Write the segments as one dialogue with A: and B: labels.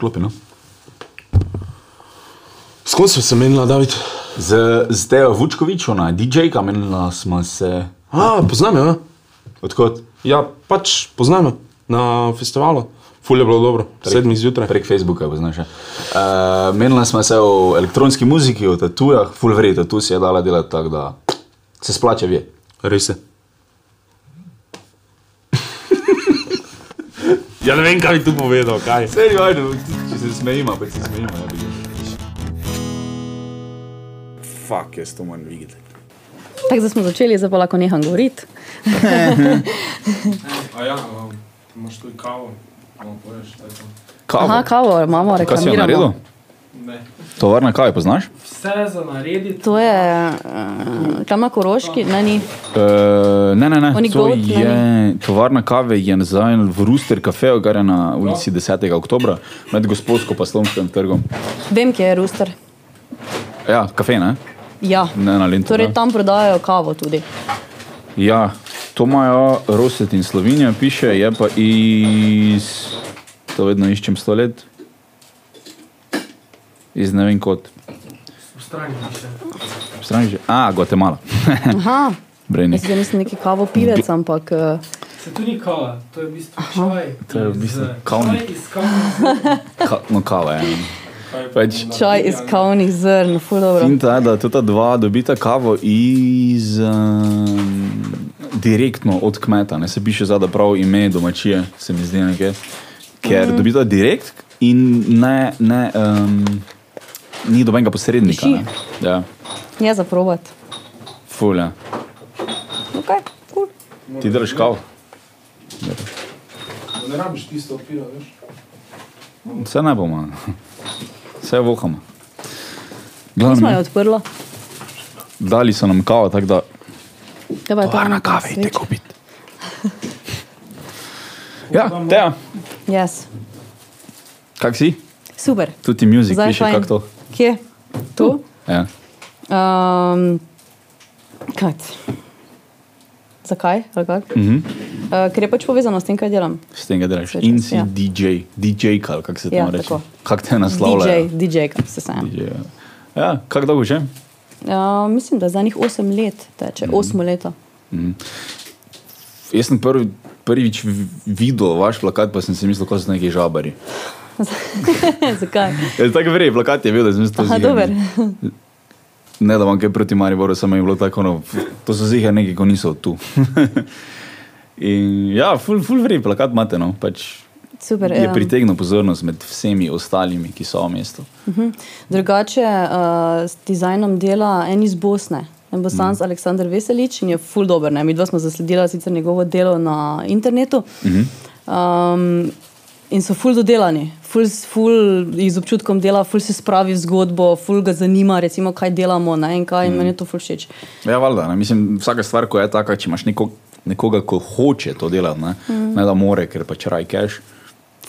A: Klopi, no.
B: S kom smo se menili, David?
A: Z, z Teo Vučkovič, ona DJ-ka, menila smo se.
B: A, poznam jo, ja.
A: Odkot?
B: Ja, pač poznam jo na festivalu. Ful je bilo dobro, sedmi zjutraj.
A: Prek Facebooka, poznaš. Uh, menila smo se o elektronski muziki, o tatujah, full verjete, tu si je dala delati tako, da se splača ve.
B: Res je. Ja, ne vem, kaj bi tu povedal, kaj.
A: Sej, ajde, če se smejimo, pa se smejimo. Ja, bi.
B: Fuck, jaz to moram videti.
C: Tako da smo začeli, zdaj pa lahko neham govoriti.
B: A ja, imaš tu kavo, malo poveš, to.
A: Kavo.
C: Aha, kavo, imamo
A: Kaj si jo naredil?
B: Ne.
A: Tovarna kave, poznaš?
B: Vse za narediti.
C: To je uh, tam na Koroški, ne ni.
A: Uh, ne, ne, ne.
C: Oni
A: To
C: gold, ne,
A: je, tovarna kave je nazaj v Rooster kafeju, kar je na ulici 10. oktobra, med gospodsko pa slovenskim trgom.
C: Vem, kje je Rooster.
A: Ja, kafe, ne?
C: Ja.
A: Ne na Lendu.
C: Torej
A: ne.
C: tam prodajajo kavo tudi.
A: Ja, to imajo Roset in Slovenija, piše, je pa iz. To vedno iščem sto let. Iz ne vem kot.
B: Se.
A: Strani že. A, Guatemala.
C: Aha.
A: Brejnik.
C: Jaz sem mislil neki kavo pivec, ampak uh,
D: Se to ni kava, to je v bistvu čaj.
A: To je v bistvu
D: iz-
A: kavni. Ka, no, kava je. Pač,
C: čaj iz kavnih zrn, ful dobro.
A: in ta, da ta dva dobita kavo iz. Um, direktno od kmeta, ne se piše zadaj prav ime domačije, se mi zdi nekaj. Ker mm. dobita direkt in ne. ne um, Ni dobenega posrednika. Ne. Ja,
C: Je za provat.
A: fulja.
C: Okay, cool.
A: Ti delaš kav?
D: Ne rabiš tisto opira, veš.
A: Vse ne bomo. Vse je vohamo.
C: Smo jo
A: Glavno,
C: odprla.
A: dali so nam kavo, tako da
C: Kaj pa je to?
A: kave,
C: sveča?
A: idite kupiti. Ja, teja,
C: Yes.
A: kak si?
C: Super.
A: Tu ti muzik
C: Zdaj
A: piše,
C: fajn.
A: kak to.
C: Kje? Tu?
A: Ja.
C: Um, kaj? Zakaj? kako?
A: Mhm.
C: Uh, ker je pač povezano s tem, kaj delam.
A: S tem ga delaš. In si
C: ja.
A: DJ, DJ, kal, kak se
C: Ja,
A: tam reče.
C: tako.
A: Kak te
C: DJ,
A: naslavljajo?
C: DJ, kako se sam.
A: DJ, ja. ja, kak dolgo že?
C: Uh, mislim, da zadnjih 8 let teče, 8 leta.
A: Jaz sem prvi, prvič videl vaš plakat, pa sem si mislil, da so neki žabari.
C: Zakaj?
A: Ja, tako verjetno, plakat je bil, da sem da
C: dober.
A: Ne, da imam kaj proti Mariboru, samo je bilo tako, no, to so zihar neki, ko niso tu. In ja, full, full vrej plakat imate, no, pač
C: Super.
A: je
C: ja.
A: pritegnil pozornost med vsemi ostalimi, ki so v mestu.
C: Drugače uh, s dizajnom dela en iz Bosne. En bosanc mm. Aleksandr Veselič in je full dober. Ne? Mi dva smo zasledila sicer njegovo delo na internetu. Um, in so full dodelani, full, full iz občutkom dela, full se spravi v zgodbo, full ga zanima, recimo, kaj delamo ne? in kaj mm. meni je to full všeč.
A: Ja, valjda, ne, mislim, vsaka stvar, ko je taka, če imaš neko, nekoga, ko hoče to delati, ne, mm. ne da more, ker pač raj cash.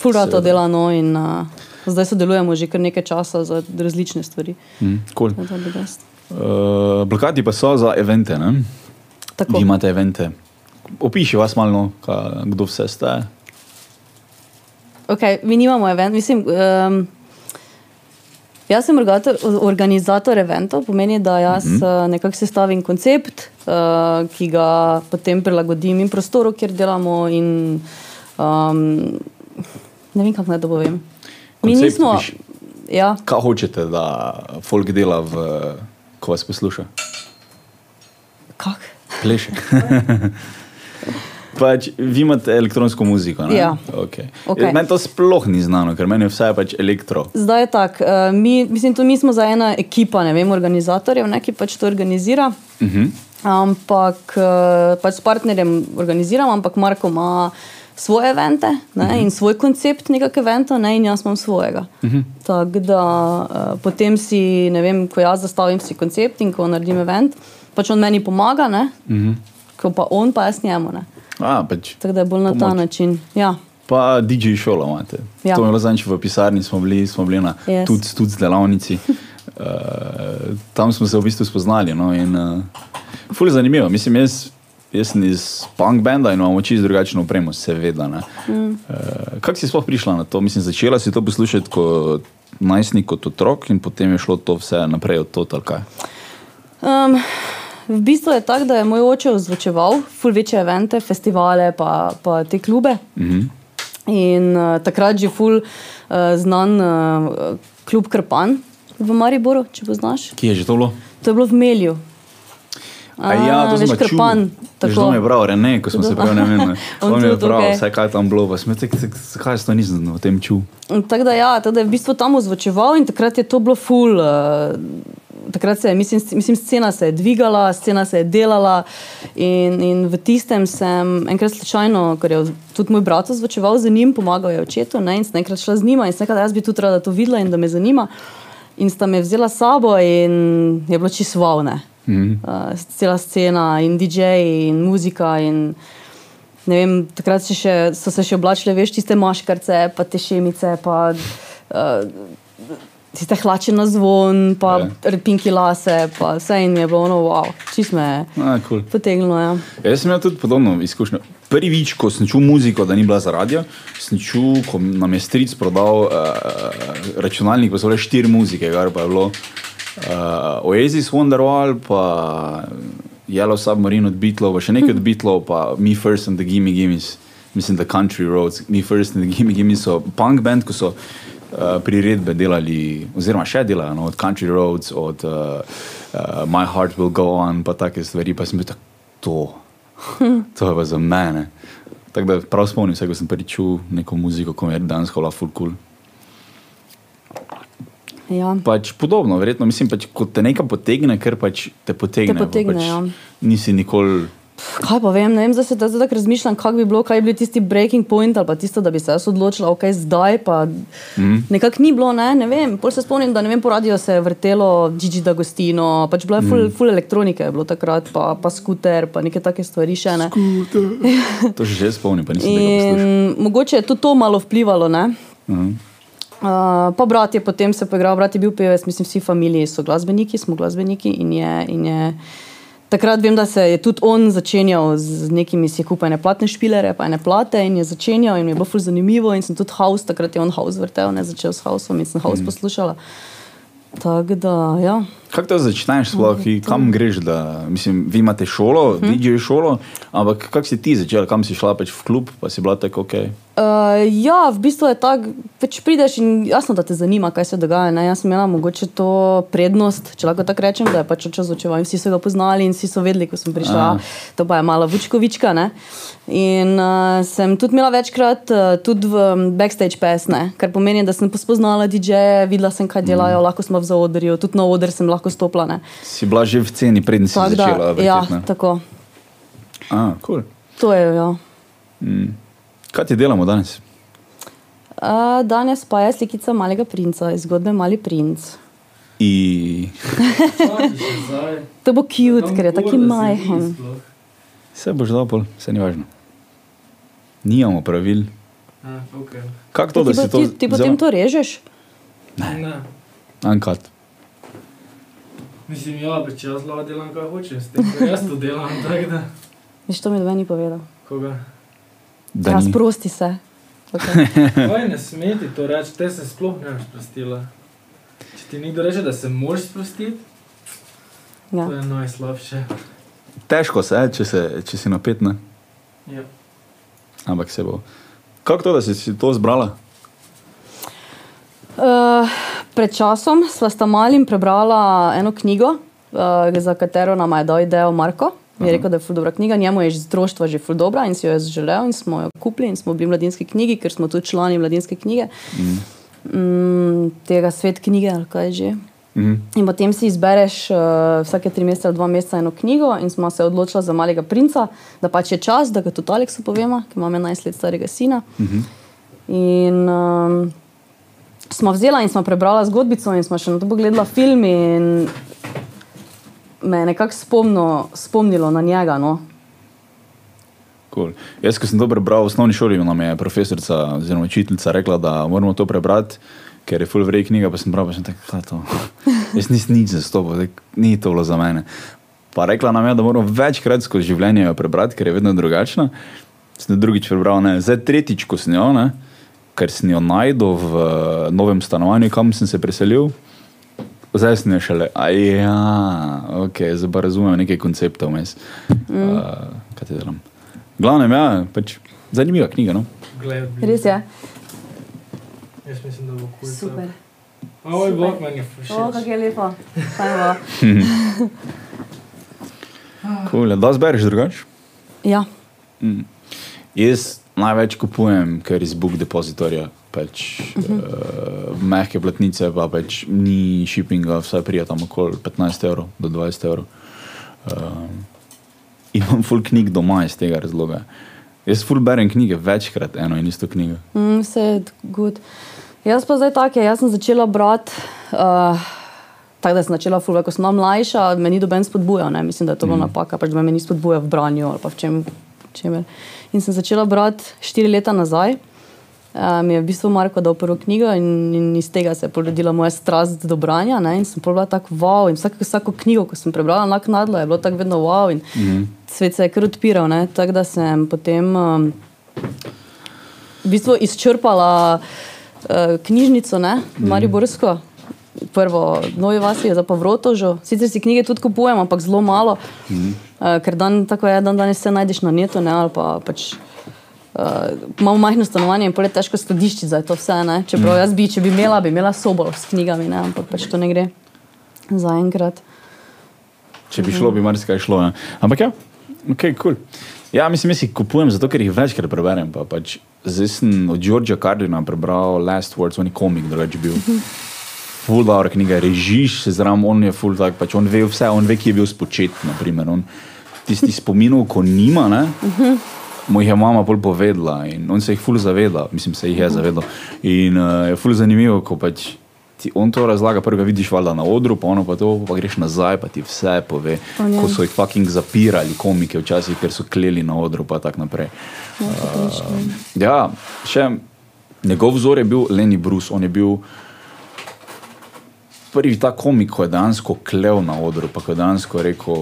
C: Full rado
A: Seveda.
C: dela no in uh, zdaj sodelujemo že kar nekaj časa za različne stvari.
A: Mm, cool.
C: Ja, to
A: uh, plakati pa so za evente, ne?
C: Tako.
A: Vi imate evente. Opiši vas malo, no, ka, kdo vse ste.
C: Okay, mi nimamo event, mislim. Um, Jaz sem organizator eventov, pomeni, da jaz mm -hmm. nekako sestavim koncept, uh, ki ga potem prilagodim in prostoru, kjer delamo. In, um, ne vem, kako naj to povem. Mi
A: Koncept
C: nismo.
A: piš-
C: Ja,
A: Kaj hočete, da folk dela, v, ko vas posluša?
C: kak?
A: Pleše. pač, vi imate elektronsko muziko. Ne?
C: Ja.
A: Okay.
C: Okej.
A: Meni to sploh ni znano, ker meni je vse pač elektro.
C: Zdaj je tako, uh, mi, mislim, to mi smo za ena ekipa, ne vem, organizatorjev, ne, ki pač to organizira.
A: Uh -huh.
C: Ampak uh, pač s partnerjem organiziramo, ampak Marko ima svoje evente ne, uh -huh. in svoj koncept nekega eventa, ne, in jaz imam svojega. Uh -huh. Tako da uh, potem si, ne vem, ko jaz zastavim si koncept in ko naredim event, pač on meni pomaga, ne, uh -huh. ko pa on, pa jaz njemu. Ne.
A: A, pač.
C: Tako da je bolj na ta
A: Pomoč.
C: način. Ja.
A: Pa DJ šola imate.
C: Ja.
A: To je bilo zadnjič v pisarni, smo bili, smo bili na
C: Yes.
A: tudi tudi delavnici. Uh, tam smo se v bistvu spoznali. No, in, uh, ful je zanimivo. Mislim, jaz jaz sem iz punk benda in imamo čisto drugačno opremo, seveda. Mm. Uh, Kako si sploh prišla na to? Mislim, začela si to poslušati kot najstnik, kot otrok in potem je šlo to vse naprej od to, ali kaj.
C: Um, v bistvu je tako, da je moj oče ozvočeval ful večje evente, festivale, pa, pa te klube. Mm -hmm. In uh, takrat že ful uh, znan uh, klub Krpan v Mariboru, če poznaš.
A: Kje je že to bilo?
C: To je bilo v Melju.
A: A ja, to
C: veš,
A: sem
C: Krpan.
A: Že to mi je prav, ne, ko smo se vem.
C: On
A: On mi je prav,
C: okej.
A: vse kaj tam bilo, pa smo tako, zakaj se to nisem o tem čul.
C: Tako da, ja, tako da je v bistvu tam ozvočeval in takrat je to bilo ful. Uh, takrat se je, mislim, mislim, scena se je dvigala, scena se je delala. In, in v tistem sem enkrat slučajno, ker je tudi moj brat ozvočeval za njim, pomagal je očetu, ne, in sem enkrat šla z njima in sem rekla, da jaz bi tudi rada to videla in da me zanima. In sta me vzela s sabo in je bilo čisto valne. Mm -hmm. uh, cela scena in DJ in muzika. In, ne vem, takrat še, so se še oblačile, veš, tiste maškarce, pa te šemice, pa uh, tiste hlače na zvon, pa
A: Ja.
C: yeah. pinki lase, pa vse in je bilo ono, wow, čist me je
A: A, cool.
C: potegnilo. Ja.
A: Jaz sem imel tudi podobno izkušnjo. Prvič, ko sem čutil muziko, da ni bila za radio, sem čutil, ko nam je stric prodal uh, računalnik, pa so bile štiri muzike, kar pa je bilo uh, Oasis, Wonderwall, pa Yellow Submarine od Beatlov, pa še nekaj od Beatlov, pa Me First and the Gimme Gimmes, mislim, da Country Roads, Me First and the Gimme Gimmes so punk band, ko so uh, priredbe delali, oziroma še delajo, no, od Country Roads, od uh, uh, My Heart Will Go On, pa take stvari, pa sem bil tako to. To je pa za mene. Tako da prav spomnim se, ko sem prvič čutil neko muziko, ko mi je danes hola full cool.
C: Ja.
A: Pač podobno, verjetno, mislim, pač, ko te nekaj potegne, ker pač te potegne.
C: Te potegne,
A: pač
C: ja.
A: Nisi nikoli.
C: Kaj pa vem, ne vem, zdaj se zdaj tako razmišljam, kako bi bilo, kaj bi bil tisti breaking point ali pa tisto, da bi se jaz odločila, ok, zdaj pa mm. nekako ni bilo, ne, ne vem. Pol se spomnim, da ne vem, po radiju se je vrtelo Gigi D'Agostino, pač bilo je full, mm. full elektronike, je bilo takrat, pa, pa skuter, pa neke take stvari še ne.
A: To že že spomnim, pa nisem tega poslušal.
C: In mogoče je tudi to malo vplivalo, ne.
A: Mhm.
C: Uh, pa brat je potem se poigral, brat je bil pevec, mislim, vsi familiji so glasbeniki, smo glasbeniki in je. In je Takrat vem, da se je tudi on začenjal z nekimi si kupaj ne platne špilere, pa ne plate in je začenjal in mi je bilo ful zanimivo in sem tudi house, takrat je on house vrtel, ne začel s houseom in sem house mm. poslušala. Tako da, ja.
A: Kako to začneš, sploh, kam greš? Da, mislim, vi imate šolo,
C: Mhm.
A: DJ šolo, ampak kako si ti začela, kam si šla pač v klub, pa si bila tako ok.
C: Uh, ja, v bistvu je tako, pač prideš in jasno, da te zanima, kaj se dogaja. Ne? Jaz sem imela mogoče to prednost, če lahko tako rečem, da je pač oče zočeval in vsi so ga poznali in vsi so vedeli, ko sem prišla.
A: A.
C: To pa je mala vučkovička. Ne? In uh, sem tudi imela večkrat uh, tudi v um, backstage pesne, kar pomeni, da sem spoznala DJ-je, videla sem, kaj delajo, mm. lahko smo v zaodrju, tudi na oder sem lahko stopila. Ne?
A: Si bila že v ceni, preden si začela.
C: da, ja, tako.
A: A, cool.
C: To je, ja.
A: Kaj ti delamo danes?
C: Uh, danes pa je slikica malega princa iz zgodbe Mali princ.
A: I...
C: To bo cute, ker je taki majhen.
A: Vse boš dal, pol, vse ni važno. Nimamo pravil.
D: A, okay.
A: Kako to,
C: Ti,
A: da si
C: pa,
A: to
C: ti, ti potem to režeš?
D: Ne.
A: Uncut.
D: Mislim, ja, če jaz lahko delam, kaj hočem, s tem, jaz to delam, tako da.
C: Viš, to mi dve ni povedal.
D: Koga?
A: Da
C: Ja, sprosti se. Okay.
D: Kaj ne smeti to reči, te se sploh ne boš sprostila. Če ti nekdo reče, da se moraš sprostiti,
C: Ja.
D: to je najslabše.
A: Težko se, če, se, če si napet, ne?
D: Ja.
A: ampak se bo. Kako to, da si, si to zbrala?
C: Uh, pred časom sva sta malim prebrala eno knjigo, uh, za katero nam je dal idejo Marko. Je rekel, da je ful dobra knjiga, njemu je iz otroštva že ful dobra in si jo je želel in smo jo kupili in smo bili v mladinski knjigi, ker smo tudi člani mladinske knjige. Mm, tega svet knjige ali kaj že.
A: Mhm.
C: In potem si izbereš uh, vsake tri mesece ali dva meseca eno knjigo, in smo se odločili za malega princa, da pač je čas, da ga tudi Aleksu povemo, ki ima 11 let starega sina.
A: Mhm.
C: In um, smo vzela in smo prebrala zgodbico, in smo še na to pogledala film, in me je nekako spomnilo na njega. No.
A: Cool. Jaz, ko sem to prebral v osnovni šoli, nam je profesorica oziroma učiteljica rekla, da moramo to prebrati, ker je full vrej knjiga, pa sem bral, tako, kaj je to. Jaz nisem nič zastopal, tako, ni to bilo za mene. Pa rekla nam je, da moramo večkrat skozi življenje jo prebrati, ker je vedno drugačna. Sem drugič prebral, ne. zdaj tretjič, ko sem jo, ne, ker sem jo najdel v eh, novem stanovanju, kam sem se preselil. Zdaj sem jo šele, a ja, ok, zdaj pa razumem nekaj konceptov vmes. Mm. Uh, kaj ti delam? Glavnem, ja, pač zanimiva knjiga, no.
D: Gled,
C: Res je.
D: Jaz mislim, da bo kul.
C: Super.
D: Oj, bog meni je
C: O,
D: všeč.
C: kako je lepo.
A: Cool, da zbereš drugače?
C: Ja.
A: Mm. Jaz največ kupujem, ker iz Book Depositorja. Pač, uh -huh. uh, mehke platnice, pa pač ni shippinga, vse prija tam okoli 15 evrov do 20 evrov. Uh, imam full knjig doma iz tega razloga. Jaz full berem knjige večkrat, eno in isto knjigo.
C: Mm, vse je good. Jaz pa zdaj tako, jaz sem začela brati. Uh, Tako da sem začela fulve, ko sem mlajša, me ni doben spodbujal, ne? mislim, da je to bila mm. napaka, pač da me ni spodbujal v branju ali pa v čem. čemer. In sem začela brati štiri leta nazaj. Uh, mi je v bistvu Marko dal prvo knjigo in, in iz tega se je porodila moja strast do branja. Ne? In sem bila tako wow. In vsako, vsako knjigo, ko sem prebrala naknadlo, je bilo tako vedno wow. In mm -hmm. svet se je kar odpiral. ne. Tako da sem potem um, v bistvu izčrpala uh, knjižnico, ne, Mariborsko. Prvo, Novi Vasi za pa vrotožo. Sicer si knjige tudi kupujem, ampak zelo malo, mm. uh, ker dan, tako je, dan danes vse najdeš na netu, ne, ali pa pač. Uh, imamo majhno stanovanje in pol je težko skladiščiti za to vse. Ne? Čeprav jaz bi, če bi imela, bi imela sobo s knjigami, ne? ampak pač to ne gre zaenkrat.
A: Če bi šlo, bi marsikaj šlo. Ne? Ampak ja, ok, kul. Cool. Ja, mislim, jaz jih kupujem zato, ker jih večkrat preberem. Pa, pač, zdaj sem od Georgea Cardina prebral Last Words, on je komik, drugače bil. Full dobro knjiga, režiš se zraven, on je full tak, pač on ve vse, on ve, ki je bil spočet, naprimer. On tisti spominov, ko nima, ne, mu jih je mama bolj povedala in on se jih full zaveda, mislim, se jih je zavedal. In uh, je full zanimivo, ko pač ti on to razlaga, prvo ga vidiš valjda na odru, pa ono pa to, pa greš nazaj, pa ti vse pove,
C: njej.
A: ko so jih fucking zapirali komike včasih, ker so kleli na odru, pa tako naprej. Ja, še njegov vzor je bil Lenny Bruce, on je bil prvi ta komik, ko je dejansko klev na odru, pa ko je dejansko rekel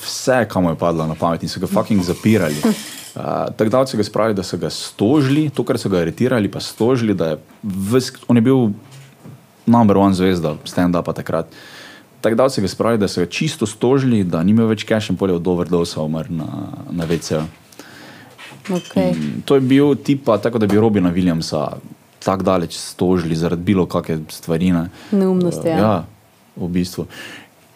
A: vse, kam mu je padlo na pamet in so ga fucking zapirali. Uh, tako da so ga spravili, da so ga stožili, to, kar so ga aretirali, pa stožili, da je ves, on je bil number one zvezda, stand-up takrat. Tako da so ga spravili, da so ga čisto stožili, da ni imel več cash in polje od overdose umr na, na WC.
C: Okay.
A: To je bil tipa, tako da bi Robina Williamsa tako daleč stožili zaradi bilo kakšne stvari. Ne.
C: Neumnosti, ja.
A: ja, v bistvu.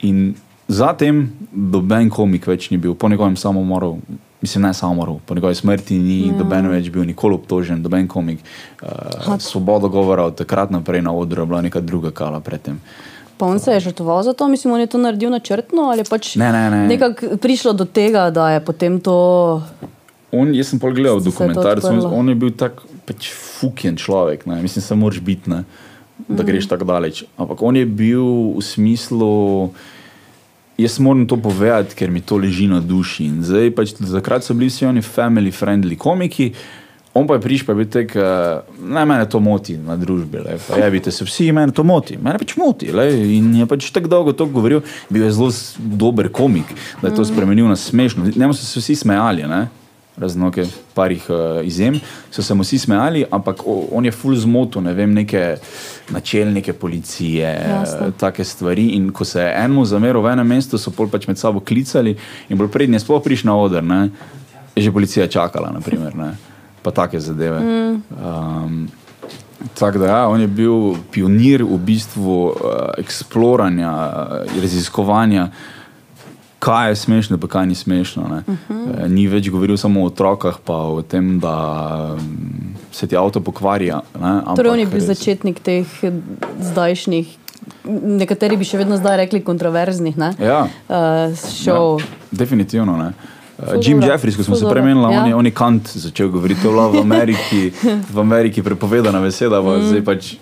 A: In zatem doben komik več ni bil, po njegovem samomoru, mislim, ne samomoru, po njegovi smrti ni ja. doben več bil nikoli obtožen, doben komik. Uh, svobodo govora od takrat naprej na odru je bila neka druga kala predtem.
C: Pa on se je žrtvoval za to, mislim, on je to naredil načrtno ali pač
A: Ne, ne, ne.
C: nekako prišlo do tega, da je potem to.
A: On, jaz sem pol gledal dokumentarce, on, on je bil tak pač fuken človek, ne? mislim, se moraš biti, ne? da
C: Mhm.
A: greš tako daleč. Ampak on je bil v smislu, jaz moram to povedati, ker mi to leži na duši. In zdaj pač takrat so bili vsi oni family friendly komiki. On pa je prišel, pa je bil tek, uh, ne mene to moti na družbi, le, pa javite se vsi, mene to moti, mene pač moti. Le, in je pač tako dolgo to govoril, bil je zelo dober komik, da je to spremenil na smešno. Njemu so se vsi smejali, ne? Razen ok, parih uh, izjem, so se mu vsi smejali, ampak o, on je full zmotil, ne vem, neke načelnike policije,
C: Jasno.
A: take stvari. In ko se je enemu zameril v enem mestu, so pol pač med sabo klicali in bolj prednje sploh prišel na oder, ne? je že policija čakala, naprimer, ne? pa take zadeve. Mm. Um, Tako da, ja, on je bil pionir v bistvu uh, eksploranja, uh, raziskovanja, kaj je smešno, pa kaj ni smešno. Uh -huh. e, ni več govoril samo o otrokah, pa o tem, da se ti avto pokvari. Ne, ampak
C: Torej, on je bil
A: res-
C: začetnik teh eh, zdajšnjih, nekateri bi še vedno zdaj rekli kontroverznih, ne?
A: Ja.
C: Uh, šov.
A: Ja, definitivno ne. Uh, Jim Jeffries, ko smo
C: ful
A: se premenili,
C: Ja.
A: on, je, on je kant začel govoriti, to je v Ameriki, v Ameriki prepovedana beseda, pa zdaj pač.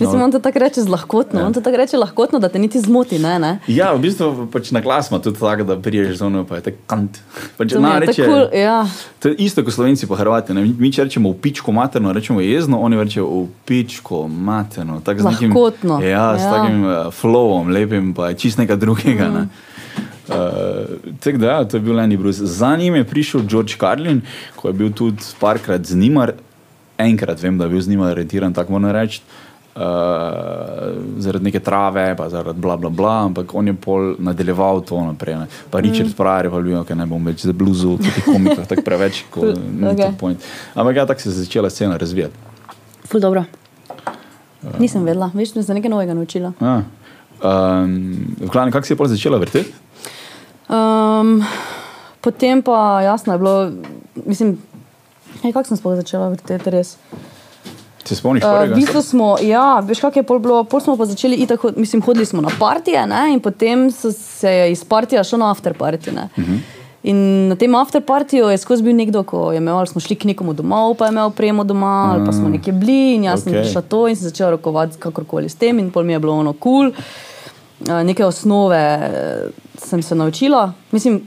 C: Mislim, on to tako reče z lahkotno,
A: Ja.
C: on to tako reče lahkotno, da te niti zmoti, ne? ne?
A: Ja, v bistvu pač na glas ima tudi tako, da priješ z ono, pa je tako kant. Pač,
C: To
A: na,
C: je
A: reče,
C: tako kul, ja.
A: To je isto kot slovenci pa hrvati. Ne? Mi- če rečemo v pičko materno, rečemo jezno, oni rečejo v pičko materno. Tak z nekim-
C: Lahkotno.
A: Ja, s
C: Ja.
A: takim uh, flowom, lepim, pa je čist nekaj drugega. Ne? Uh, tako da, ja, to je bil Lenny Bruce. Za njim je prišel George Carlin, ko je bil tudi parkrat z njim, enkrat vem, da je bil z njim aretiran, tako moram reči. Uh, zaradi neke trave, pa zaradi bla, bla, bla, ampak on je pol nadaljeval to naprej. Ne. Pa Richard mm. Pryor je pa bil, da ne bom več za bluzu, tudi komikah, tako preveč, kot
C: Okay.
A: point. Ampak ja, tako se je začela scena razvijati.
C: Ful dobro. Nisem vedela, veš, sem se nekaj novega naučila.
A: Ja. Um, v glavnem, kako si je pol začela vrteti?
C: Um, potem pa jasno je bilo, mislim, hej, kako sem sploh začela vrteti res.
A: Se spomniš?
C: Uh, v bistvu smo, ja, veš, kako je pol bilo, pol smo pa začeli itak, mislim, hodili smo na partije ne, in potem se je iz partija šlo na afterparty. ne. In na tem afterpartiju je skozi bil nekdo, ko je imel, ali smo šli k nekomu domov, pa je imel opremo doma, ali pa smo nekje bili in jaz sem
A: okej.
C: prišla to in sem začela rokovati kakorkoli s tem in pol mi je bilo ono kul. Cool. Uh, neke osnove eh, sem se naučila. Mislim,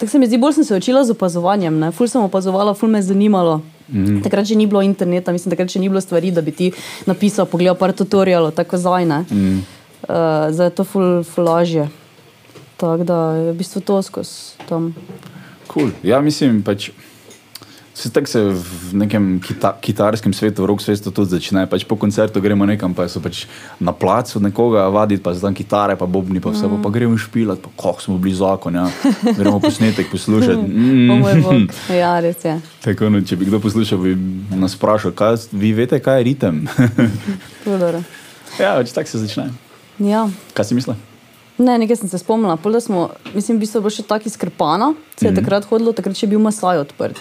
C: Tako se mi zdi, bolj sem se učila z opazovanjem. Ne? Ful sem opazovala, ful me je zanimalo. Mm. Takrat še ni bilo interneta, mislim, takrat še ni bilo stvari, da bi ti napisal, pogledal par tutorialov, tako zdaj. Mm. Uh, zdaj je to ful, ful lažje. Tako da je v bistvu to skozi tam.
A: Cool. Ja, mislim, pač, se tako se v nekem kita, kitarskem svetu, v rock svetu tudi začne. Pač po koncertu gremo nekam, pa so pač na placu nekoga vaditi, pa zdaj kitare, pa bobni, pa vse, mm. pa, pa gremo špilat, pa koh smo bili zakon, ja. gremo posnetek poslušati.
C: Mm. Ja, res je.
A: Tako, no, če bi kdo poslušal, bi nas vprašal, kaj, vi veste, kaj je ritem. Ja, pač tako se začne.
C: Ja.
A: Kaj si misliš?
C: Ne, nekaj sem se spomnila. Pol, smo, mislim, v bistvu je bilo še tako izkrpano, se je mm -hmm. takrat hodilo, takrat je bil Masaj odprt.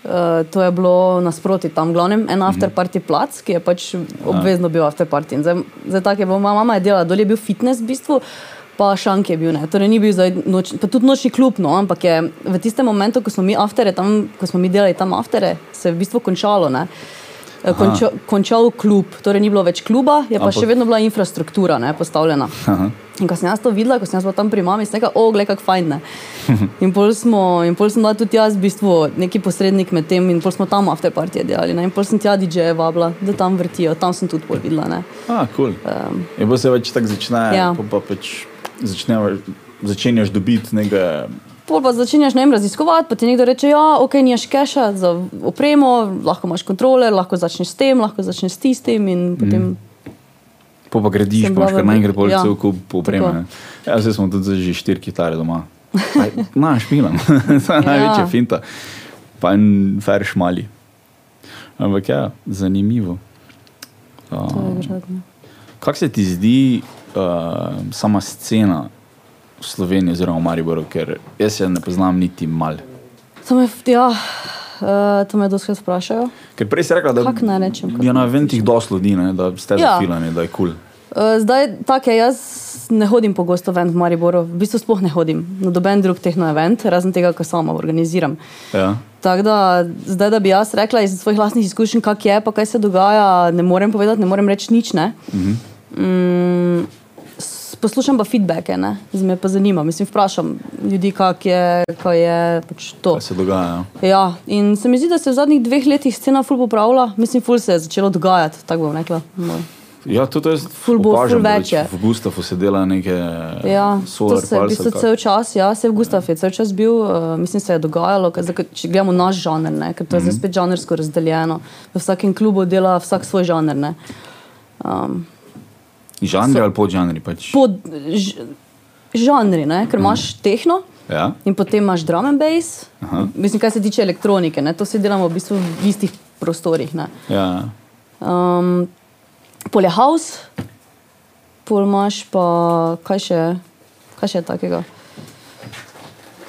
C: Uh, to je bilo nasproti tam, glavnem, en afterparty plac, ki je pač obvezno bil afterparty. In Zdaj, zdaj tako je bilo, moja mama je delala, dol je bil fitness v bistvu, pa šank je bil, ne. Torej ni bil zdaj noč, pa tudi nočni klub, no, ampak je v tistem momentu, ko smo mi aftere tam, ko smo mi delali tam aftere, se je v bistvu končalo, ne. Eh, Konča, končal klub, torej ni bilo več kluba, je pa
A: Ampak-
C: še vedno bila infrastruktura ne, postavljena.
A: Aha.
C: In ko sem jaz to videla, ko sem jaz bila tam pri mami, sem rekla, o, gledaj, kako fajn. Ne. In pol, smo, in pol sem bila tudi jaz, v bistvu, neki posrednik med tem, in pol smo tam afterpartije delali. Ne. In pol sem tja DJ-je vabila, da tam vrtijo, tam sem tudi pol videla. Ne.
A: Ah, cool.
C: Um,
A: In pa se več tako začne,
C: Ja.
A: pa, pa pač začne, začenjaš dobiti nekaj.
C: Pol pa začenjaš ne vem, raziskovati, pa ti nekdo reče, ja, ok, nimaš keša za opremo, lahko imaš kontroler, lahko začneš s tem, lahko začneš s tistim in potem. Mm.
A: Pa pa gradiš, pa imaš kar
C: v-
A: naenkrat bolj
C: ja,
A: cel kup opreme. Ja, zdaj smo tudi že štiri kitare doma. Aj, Na, špilam. to je največja finta. Pa en fer šmali. Ampak ja, zanimivo.
C: Verjetno.
A: Kako se ti zdi uh, sama scena v Sloveniji oziroma v Mariboru, ker jaz je ne poznam niti mal.
C: To me, ja, uh, to me doskrat vprašajo.
A: Ker prej si rekla, da
C: Kako naj rečem, kako
A: je na eventih dosti ljudi, ne, da ste
C: Ja.
A: zafilani, da je kul. Cool.
C: Uh, zdaj, tako je, jaz ne hodim pogosto ven v Mariboru, v bistvu sploh ne hodim na noben drug tehno-event, razen tega, kar sama organiziram.
A: Ja.
C: Tako da, zdaj, da bi jaz rekla iz svojih lastnih izkušenj, kak je, pa kaj se dogaja, ne morem povedati, ne morem reči nič. Ne? Mm, s- poslušam pa feedbacke, ne? zdaj me pa zanima. Mislim, vprašam ljudi, kak je, kaj je pač to.
A: Kaj se dogaja?
C: Ja, in se mi zdi, da se v zadnjih dveh letih scena ful popravila, mislim, ful se je začelo dogajati, tako bom rekla. No.
A: Ja, tudi jaz
C: Ful bo-
A: opažam,
C: ful več je.
A: V Gustavu se dela neke
C: Ja,
A: solar
C: se je v bistvu
A: kako.
C: cel čas, ja, se v Gustav je cel čas bil, uh, mislim, se je dogajalo, zdaj, če gledamo naš žanr, ne, ker to je
A: Mhm.
C: zdaj spet žanrsko razdeljeno. V vsakem klubu dela vsak svoj žanr. Ne. Um,
A: Žanri ali podžanri pač.
C: pod ž, žanri, ne, ker imaš tehno.
A: Ja?
C: In potem imaš drum and bass,
A: Aha.
C: mislim, kaj se tiče elektronike, ne, to si delamo v bistvu v istih prostorih. Ne.
A: Ja.
C: Um, pol je house, pol imaš pa kaj še, kaj še takega.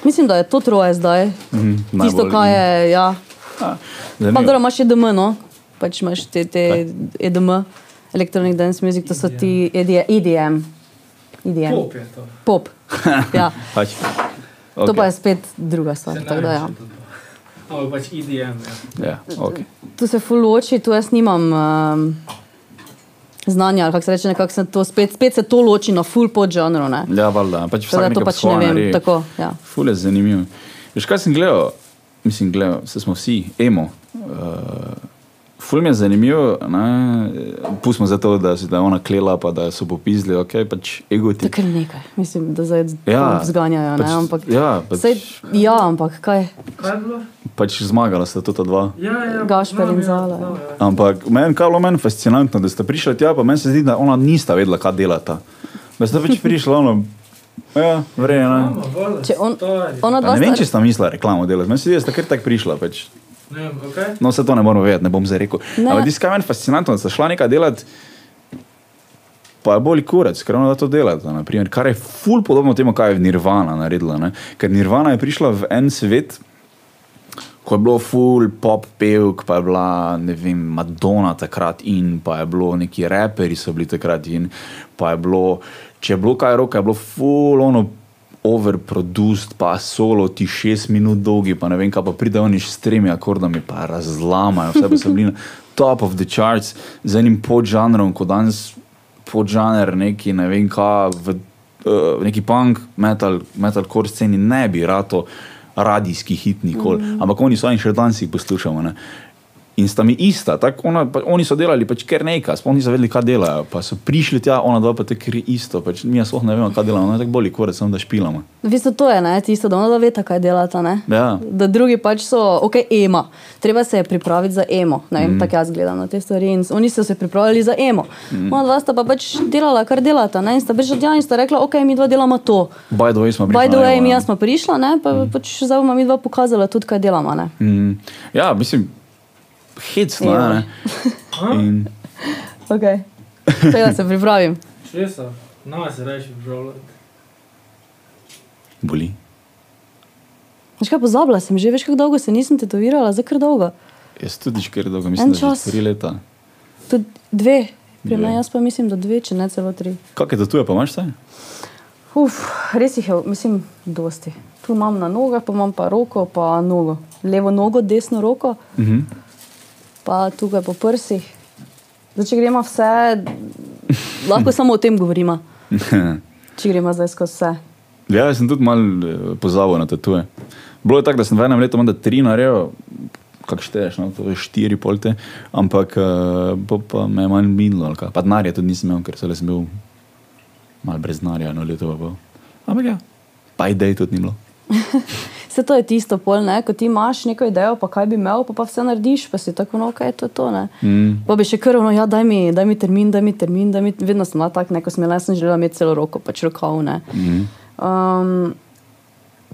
C: Mislim, da je to troje zdaj.
A: Mhm,
C: Tisto, kar
A: in-
C: je. Ja.
A: A,
C: Pa dobro, imaš EDM, no? pač imaš te, te EDM, Electronic Dance Music, to so ti ED- EDM. EDM.
D: Pop je to.
C: Pop. Ja.
A: Pač.
C: To
A: Okay.
C: pa je spet druga stvar.
D: Se
C: tako da Ja.
D: to. Ampak pač EDM. Ja.
A: Ja, okay.
C: Tu se ful loči, tu jaz nimam um, znanja, ali kako se reče, nekako se to spet, spet se to loči na full podžanru. ne.
A: ja valjda. Pač vsak
C: to pač ne vem. Tako, ja.
A: Ful je zanimivo. Veš, kaj sem gledal? Mislim, gledal, se smo vsi, emo. Uh, Ful mi je zanimivo, ne, pustimo za to, da, si, da ona klela, pa da so popizli, ok, pač ego
C: To
A: ti.
C: je kar nekaj, mislim, da zdaj
A: Ja,
C: ja, zganjajo.
A: pač-
C: ne, ampak,
A: ja, pač-
C: sej, ja, ampak kaj?
D: Kaj je bilo?
A: Pač zmagala sta ta dva.
D: Ja, ja,
C: Gašper
D: znam,
C: in
D: ja,
C: Zala, ja.
D: ja.
A: Ampak meni je bilo meni fascinantno, da ste prišli tja, pa meni se zdi, da ona nista vedela, kaj delata. Da ste pač prišli, ono, ja,
C: Če on, ona dva
A: Ne vem,
C: sta-
A: če sta mislila reklamo delati, meni se zdi, da sta kar tako prišla. Pač.
D: Ne okej.
A: No, vse to ne moramo vedeti, ne bom zdaj rekel.
C: Ne.
A: Ampak je meni fascinantno, da sta šla nekaj delati, pa je bolj kurec, ker ona da to delata. Naprimer, kar je ful podobno temu, kaj je Nirvana naredila. Ne? Ker Nirvana je prišla v en svet, ko je bilo ful pop pevk, pa je bila ne vem, Madonna takrat in pa je bilo neki reperi so bili takrat in pa je bilo, če je bilo kaj roka, je bilo ful ono. Overproduced, pa solo ti šest minut dolgi, pa ne vem, kaj pa pride oni s tremi akordami, pa razlamajo, vse pa so bili na top of the charts z enim podžanrom, kot danes podžanr, neki ne vem kaj, v uh, neki punk, metal, metalcore sceni ne bi rato radijski hit nikoli, mm. ampak oni so in še danes jih poslušamo. Ne? In sta mi ista, tako ona, pa, oni so delali pač kar nekaj, sploh niso vedeli, kaj delajo. Pa so prišli tja, ona dva pa te kri isto, pač mi sploh ne vemo, kaj delamo, ona tako bolj kore, samo da špilamo.
C: V bistvu to je ne, tisto, da ona dva veta, kaj delata. Ne?
A: Ja.
C: Da drugi pač so, ok, emo. Treba se je pripraviti za emo. Ne vem, mm. tako jaz gledam na te stvari. In oni so se pripravljali za emo. Mm. Ona dva sta pa pač delala, kar delata. Ne? In sta prišla tja in sta rekla, ok, mi dva delamo to.
A: By the way, smo prišli.
C: By the way,
A: Evo,
C: mi
A: ja.
C: smo prišla, ne? pa mm. pač zdaj bomo mi dva pokazala tudi, kaj delamo. Ne?
A: Mm, ja, mislim, hecno,
C: Ja.
A: In,
C: Okay. Tega se pripravim.
D: So, nama se reči pripravljati.
A: boli.
C: Veš kaj, pozabila sem že, veš kako dolgo se nisem tetovirala, za kar dolgo.
A: Jaz tudi že kar dolgo, mislim,
C: En
A: da že tri leta.
C: Tudi dve, pri meni jaz pa mislim, da dve, če ne celo tri.
A: Kakšne tatuje pa imaš vse?
C: Uf, res jih je, mislim, dosti. Tu imam na nogah, pa imam pa roko, pa nogo. Levo nogo, desno roko,
A: Uh -huh.
C: Pa tukaj po prsih. Zdaj, če gremo vse, lahko samo o tem govorimo, če gremo zdaj skozi vse.
A: ja, jaz sem tudi mal eh, pozabil na tatuje. Bilo je tako, da sem v enem letu imel tri naredil, kak šteješ, no, to je štiri polte, ampak uh, po pa me je manj minilo, pa denarja tudi nisem imel, ker sem bil mal brez denarja, eno leto pa pol. Ampak ja, pa idej tudi ni bilo.
C: Vse to je tisto, pol, ne? ko ti imaš neko idejo, pa kaj bi imel, pa, pa vse narediš, pa si tako, no, kaj je to. to ne.
A: Mm.
C: Pa bi še kar, no, ja, daj mi, daj mi termin, daj mi termin, daj mi, vedno sem bila tako, neko jaz sem želela imeti celo roko, pač rokav. ne.
A: Mm.
C: Um,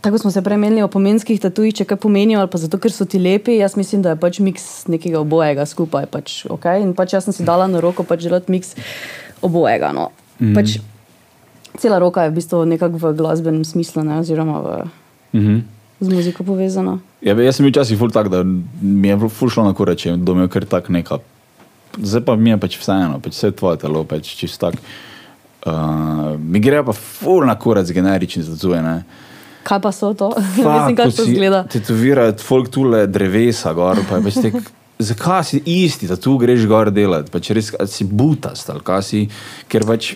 C: tako smo se premenili o pomenskih tatujih, če kaj pomenijo, ali pa zato, ker so ti lepi. Jaz mislim, da je pač miks nekega obojega skupaj. Pač, okay? In pač jaz sem si dala na roko pač želeti miks obojega. No. Mm. Pač, cela roka je v bistvu nekako v glasbenem smislu, ne, oziroma v,
A: Mm -hmm.
C: Z muziko povezana.
A: Ja, jaz sem bil včasih ful tak, da mi je ful šlo na koreče, da mi je kar tak neka. Zdaj pa mi je pač vseeno, pač vse je tvoje telo, pač čist tak. Uh, mi gre pa ful na korec generični tatuje, ne.
C: Kaj pa so to?
A: Fak,
C: mislim,
A: ko
C: kako to izgleda.
A: Tetovirajo folk tule drevesa gor, pa je pač tek. Zakaj si isti, da tu greš gor delati? Pač res a si butast ali kaj si, ker pač.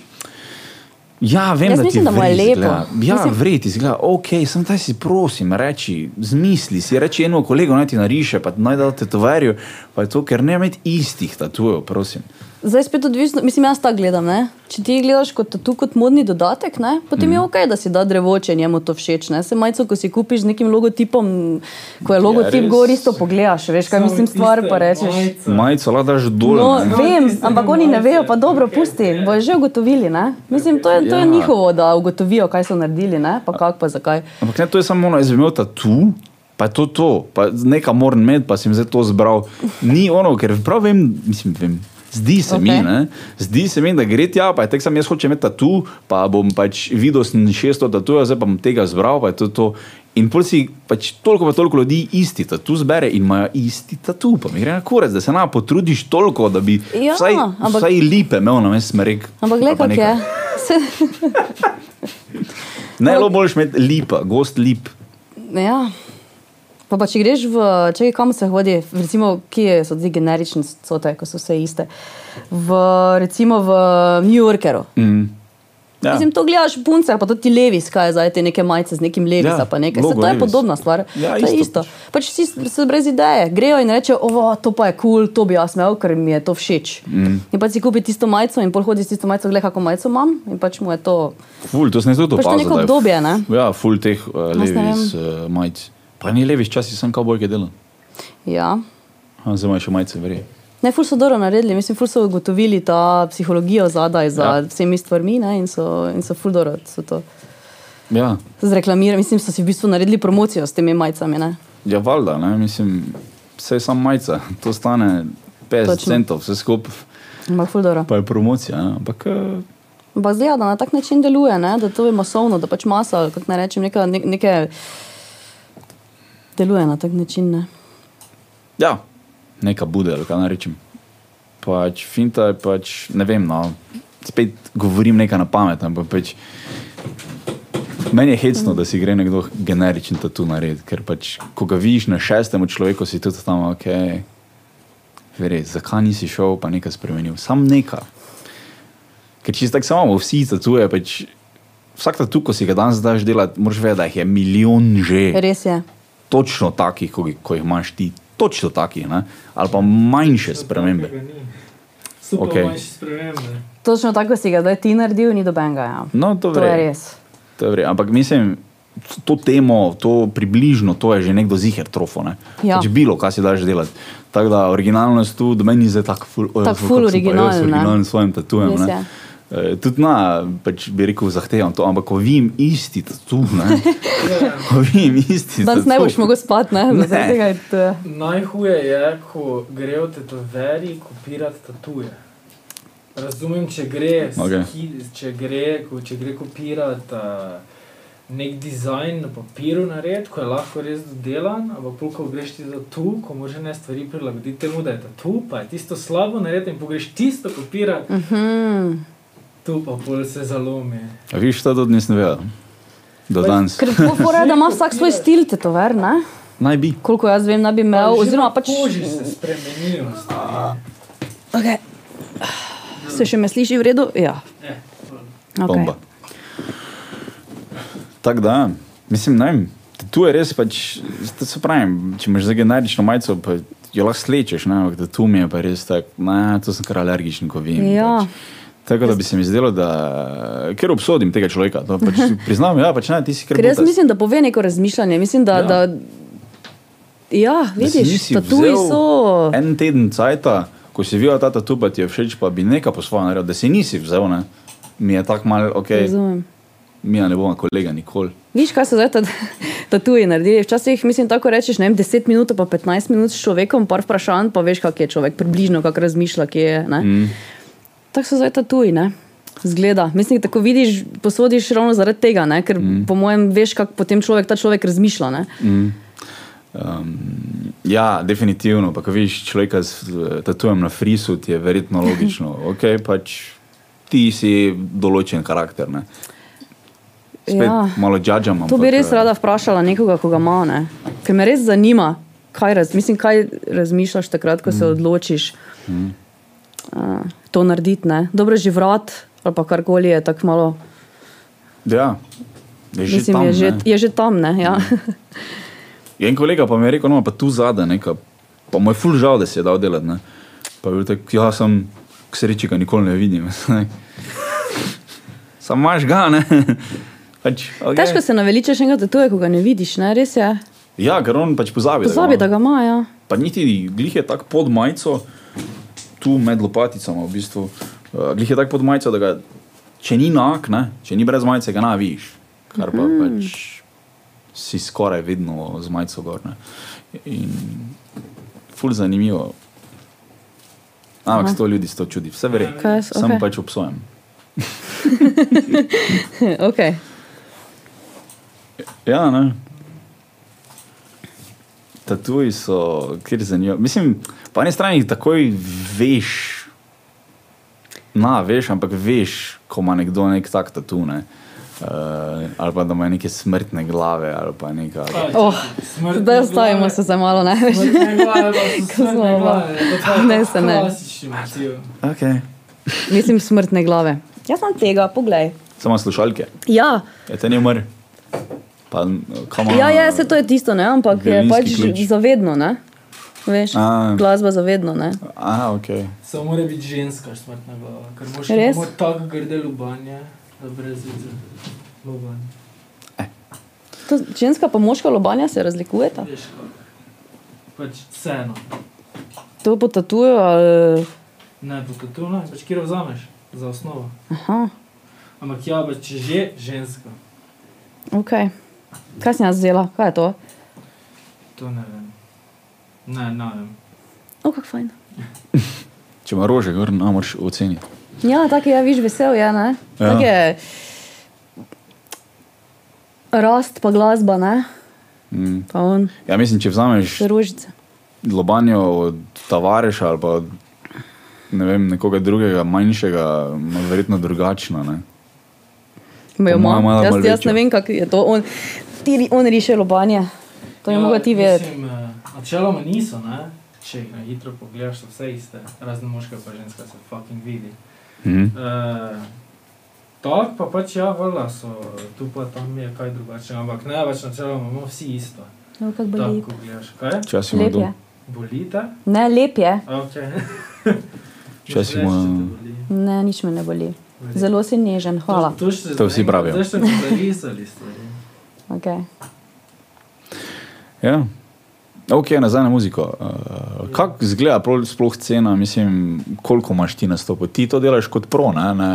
A: Ja, vem,
C: Jaz
A: da
C: mislim, da mu je lepo.
A: izgleda. Ja,
C: Mislim-
A: vred izgleda, ok, sem taj si prosim, reči, zmisli si, reči enemu kolegu, naj ti nariše, pa naj da tetoverju, pa je to, ker ne imeti istih tatujev, prosim.
C: Zdaj spet odvisno, mislim, jaz tako gledam. Ne? Če ti gledaš kot tu kot modni dodatek, ne? potem mm. je ok, da si da drevo, če njemu to všeč. Ne? Se majco, ko si kupiš z nekim logotipom, ko je logotip
A: res.
C: gor, isto pogledaš, veš, kaj mislim stvar, pa rečeš.
A: Majico lahko daš dol.
C: No,
A: ne.
C: vem, ampak oni ne vejo, pa dobro, pusti,
D: okej.
C: bojo že ugotovili. Ne? Mislim, to je, to je
A: Ja.
C: njihovo, da ugotovijo, kaj so naredili, ne? pa kako, pa zakaj.
A: Ampak ne, to je samo ono, jaz bi imel tatu, pa je to to, pa nekaj moram imeti, pa sem zdaj to zbral. Ni ono, ker prav vem, mislim, vem. Zdi se okay. mi, ne? zdi se mi, da gre tja, pa je tek sam jaz hočem imeti tatu, pa bom pač videl, sem 600 tatujev, zdaj pa bom tega zbral, pa je to to. In pol si pač toliko pa toliko ljudi isti tatu zbere in imajo isti tatu, pa mi gre na kurec, da se nam potrudiš toliko, da bi
C: Ja,
A: vsaj,
C: ampak-
A: vsaj lipe imel na mestu smerek.
C: Ampak gledaj, kako je.
A: Lo boljš imeti lipa, gost lip.
C: Ja. Pa, pa če greš v, če kam se hodi, recimo, kje so ti generične sote, ko so vse iste. V, recimo v New Yorkeru.
A: Mm. Ja.
C: Mislim, to gledaš punce, pa tudi levi, kaj je zdaj te neke majice z nekim levi,
A: Ja,
C: pa nekaj. Se,
A: logo
C: to je
A: Levi's.
C: podobna stvar.
A: Ja,
C: to je
A: isto.
C: isto. Pač vsi so brez ideje, grejo in rečejo, ovo, to pa je kul, cool, to bi jaz imel, ker mi je to všeč. Mm. In pa si kupi tisto majico in pol hodi s tisto majico, gledaj, kako majico imam in pač mu je to.
A: Ful, to jaz tudi
C: Pač to neko
A: da je
C: obdobje, ne?
A: Ja, ful teh uh,
C: ne
A: levih uh, majic. Pa ni levih, časi sem kavbojke delal.
C: Ja.
A: A, Zdaj imaš še majice, verjeli.
C: Ne, ful so dobro naredili, mislim, ful so ugotovili ta psihologijo zadaj za
A: Ja.
C: vsemi stvarmi ne, in so, in so ful dobro so to
A: Ja,
C: zreklamirali. Mislim, so si v bistvu naredili promocijo s temi majicami. Ne.
A: ja valjda, ne, mislim, vse je samo majica, to stane 50
C: Točno.
A: centov, vse skupaj,
C: Ampak ful dobro.
A: pa je promocija. Ne, ampak uh,
C: Ampak zgleda, da na tak način deluje, ne? da to je masovno, da pač masa, kako naj rečem, neka, ne, neke deluje na tak način. Ne?
A: ja, neka bude, kaj naj rečem. Pač finta je pač, ne vem, no, spet govorim nekaj na pamet, ampak pač. Meni je hecno, da si gre nekdo generičen tatu narediti, ker pač, ko ga vidiš na šestem človeku, si tudi tam, ok, verjeti, zakaj nisi šel, pa nekaj spremenil, sam nekaj. Ker če si tako samo vsi tatuje, pač vsak tatu, ko si ga danes daš delati, moraš vedeti, da jih je milijon že
C: Res je.
A: Točno takih, ko, ko jih imaš ti, točno takih, ne? ali pa manjše spremembe.
D: Super, okay. manjše spremembe.
C: Točno tako si ga zdaj ti naredil, ni dobenga. Ja.
A: No, to,
C: To je
A: vre.
C: res.
A: To je vre. Ampak mislim, to temo, to približno, to je že nekdo ziger trofo. Ne?
C: Ja.
A: Pač bilo, kaj si daš delati. Tako da originalnost tu, da meni je zdaj tako ful, oj,
C: Tako
A: ful,
C: ful
A: pa jaz
C: originalen.
A: Originalen s svojim tatujem. E, tudi na, pač bi rekel, zahtevam to, ampak ko vidim isti tatu, ne, ko vidim isti
C: Danes ne boš mogel spati, ne?
A: Ne.
C: Tega je to.
D: Najhuje je, ko grejo tetoveri kopirati tatuje. Razumem, če gre, ki- če gre, ko, če gre kopirati uh, nek dizajn na papiru narediti, ko je lahko res dodelan, ampak ko greš ti za tu, ko moraš ne stvari prilagoditi temu, da je tu, pa je tisto slabo narediti in pogreš tisto kopirati,
C: Mhm.
D: Tu pa pol se zalomi.
A: A Viš, to tudi nisem vedel. Do danes.
C: Ker to fora, da ima vsak svoj stil tetover, ne?
A: Naj bi.
C: Koliko jaz vem, da bi imel,
D: Že
C: oziroma pač...
D: koži se spremenijo.
C: Okay. Se še me sliši v redu? Ja. Okay.
A: Bomba. Tako da, mislim, ne vem, tu je res pač, to se pravi, če imaš za generično majico, pa jo lahko slečeš, ne, ampak tu mi je pa res tako, ne, to sem kar alergičen, ko vem.
C: Ja.
A: Pač. Tako da bi se mi zdelo, da ker obsodim tega človeka, to pač priznam, ja, pač ne, ti si kar
C: Ker jaz mislim, da pove neko razmišljanje. Mislim, da,
A: Ja.
C: da, ja
A: Da
C: vidiš, tatuji
A: vzel
C: so.
A: En teden cajta, ko si videl ta tatu, pa ti je všeč, pa bi nekaj po svojem naredil, da si nisi vzel, ne. Mi je tako malo, ok,
C: Razumem.
A: mi ja ne bomo kolega nikoli.
C: Viš, kaj so zdaj ta- tatuji naredili? Včasih, mislim, tako rečeš, ne vem, 10 minut pa 15 minut s človekom, par vprašanj, pa veš, kak je človek, približno, kak razmišlja, kje je. Mm. Tako so zdaj tatuji, ne? Zgleda. Mislim, tako vidiš, posodiš ravno zaradi tega, ne? ker mm. po mojem veš, kako potem človek, ta človek razmišlja. Ne?
A: Um, ja, definitivno. Pa, ko vidiš človeka s eh, tatujem na frisu, ti je verjetno logično. Okay, pač, ti si določen karakter. Ne? Spet ja. Malo džadžam.
C: To bi res rada vprašala nekoga, ko ga ima, ne? ker me res zanima, kaj, raz, mislim, kaj razmišljaš takrat, ko se odločiš mm. uh, to narediti. Ne? Dobro, že vrat ali pa karkoli je tako malo.
A: Ja, je že
C: Mislim,
A: tam.
C: je, že,
A: ne.
C: je že tam. Ne? Ja.
A: En kolega pa mi je rekel, no, pa tu zadaj nekaj. Pa mu je ful žal, da si je dal delati. Ne? Pa je bil tak, ja, sem k sreči, ga nikoli ne vidim. Sam imaš ga, ne. Pač, okay.
C: Težko se naveličaš enega tatuja, ko ga ne vidiš, ne? res je.
A: Ja, ker on pač pozabi.
C: Pozabi,
A: da
C: da ga ima. Ja.
A: Pa niti glih je tako pod majico, tu med lopaticami, v bistvu. Uh, glih je tako pod majico, da ga, če ni nak, ne, če ni brez majice, ga ne vidiš. Kar pa mm. pač si skoraj vedno z majico gor. Ne. In ful zanimivo. Ampak sto ljudi se to čudi, vse
C: jaz-
A: Sem
C: okej.
A: pač obsojen.
C: okay.
A: Ja, ne. Tatuji so, kjer zanimivo. Mislim, po eni strani jih takoj veš, na, veš, ampak veš, ko ima nekdo nek tak tatu, ne. Uh, ali pa da ima neke smrtne glave, ali pa nekaj.
C: oh, zdaj ostavimo se za malo, ne veš. Ne, se ne.
A: Okay.
C: Mislim, smrtne glave. Jaz sem tega, poglej.
A: Samo slušalke.
C: Ja,
A: Je te ne umr. Pa,
C: ja, ja se to je tisto, ne? ampak je pač zavedno. Ne? Veš,
A: A.
C: glasba zavedno. Ne?
A: A, ok.
D: Samo mora biti ženska smrtna glava, ker moš
C: Res?
D: imeti tako grde lubanje, da brez vize. Lubanje.
C: To, ženska pa moška lobanja se razlikujeta.
D: Veš. Pač vseeno.
C: To po tatuju ali.
D: Ne, po to ne, pač kjer vzameš za osnovo.
C: Aha,
D: Ampak ja, pač že ženska,
C: ok. Kaj sem jaz vzela? Kaj je to?
D: to ne vem. Ne, ne.
C: O, kako fajn.
A: Če ima rože, gor, ne moreš oceniti.
C: Ja, tako je, viš, vesel je, ne?
A: Ja.
C: Tak je rast pa glasba, ne?
A: Mm.
C: Pa on,
A: Ja, mislim, če vzameš
C: rožice.
A: lobanjo od tavareša ali pa od ne vem, nekoga drugega, manjšega, verjetno drugačno. Ne?
C: Malo.
A: malo
C: Jaz, jaz ne vem, kako je to. On, ti, on riše lobanje. To je ja, mogo ti vedeti.
D: Mislim, eh, načeloma niso, ne? če jih na hitro pogledaš, so vse iste, razen moška pa ženska se fucking vidi.
A: Mhm.
D: Uh, Tako pa pač ja, vola so, tu pa tam je kaj drugače, ampak ne več načeloma imamo vsi isto.
C: No, kako
D: Tako,
C: boli.
D: ko gledaš, kaj?
A: Včasih ima
C: je.
D: Bolite?
C: Ne, lep je.
D: Okay.
A: Včasih ima-.
C: Ne, nič me ne boli. Zelo si nežen, hvala.
D: To, to,
A: To vsi pravijo.
D: Zdaj ste mi zarisali stvari.
C: Okay.
A: Ja. Ok, nazaj na muziko. Uh, kako izgleda sploh cena, mislim, koliko imaš ti nastopov? Ti to delaš kot pro, ne? ne?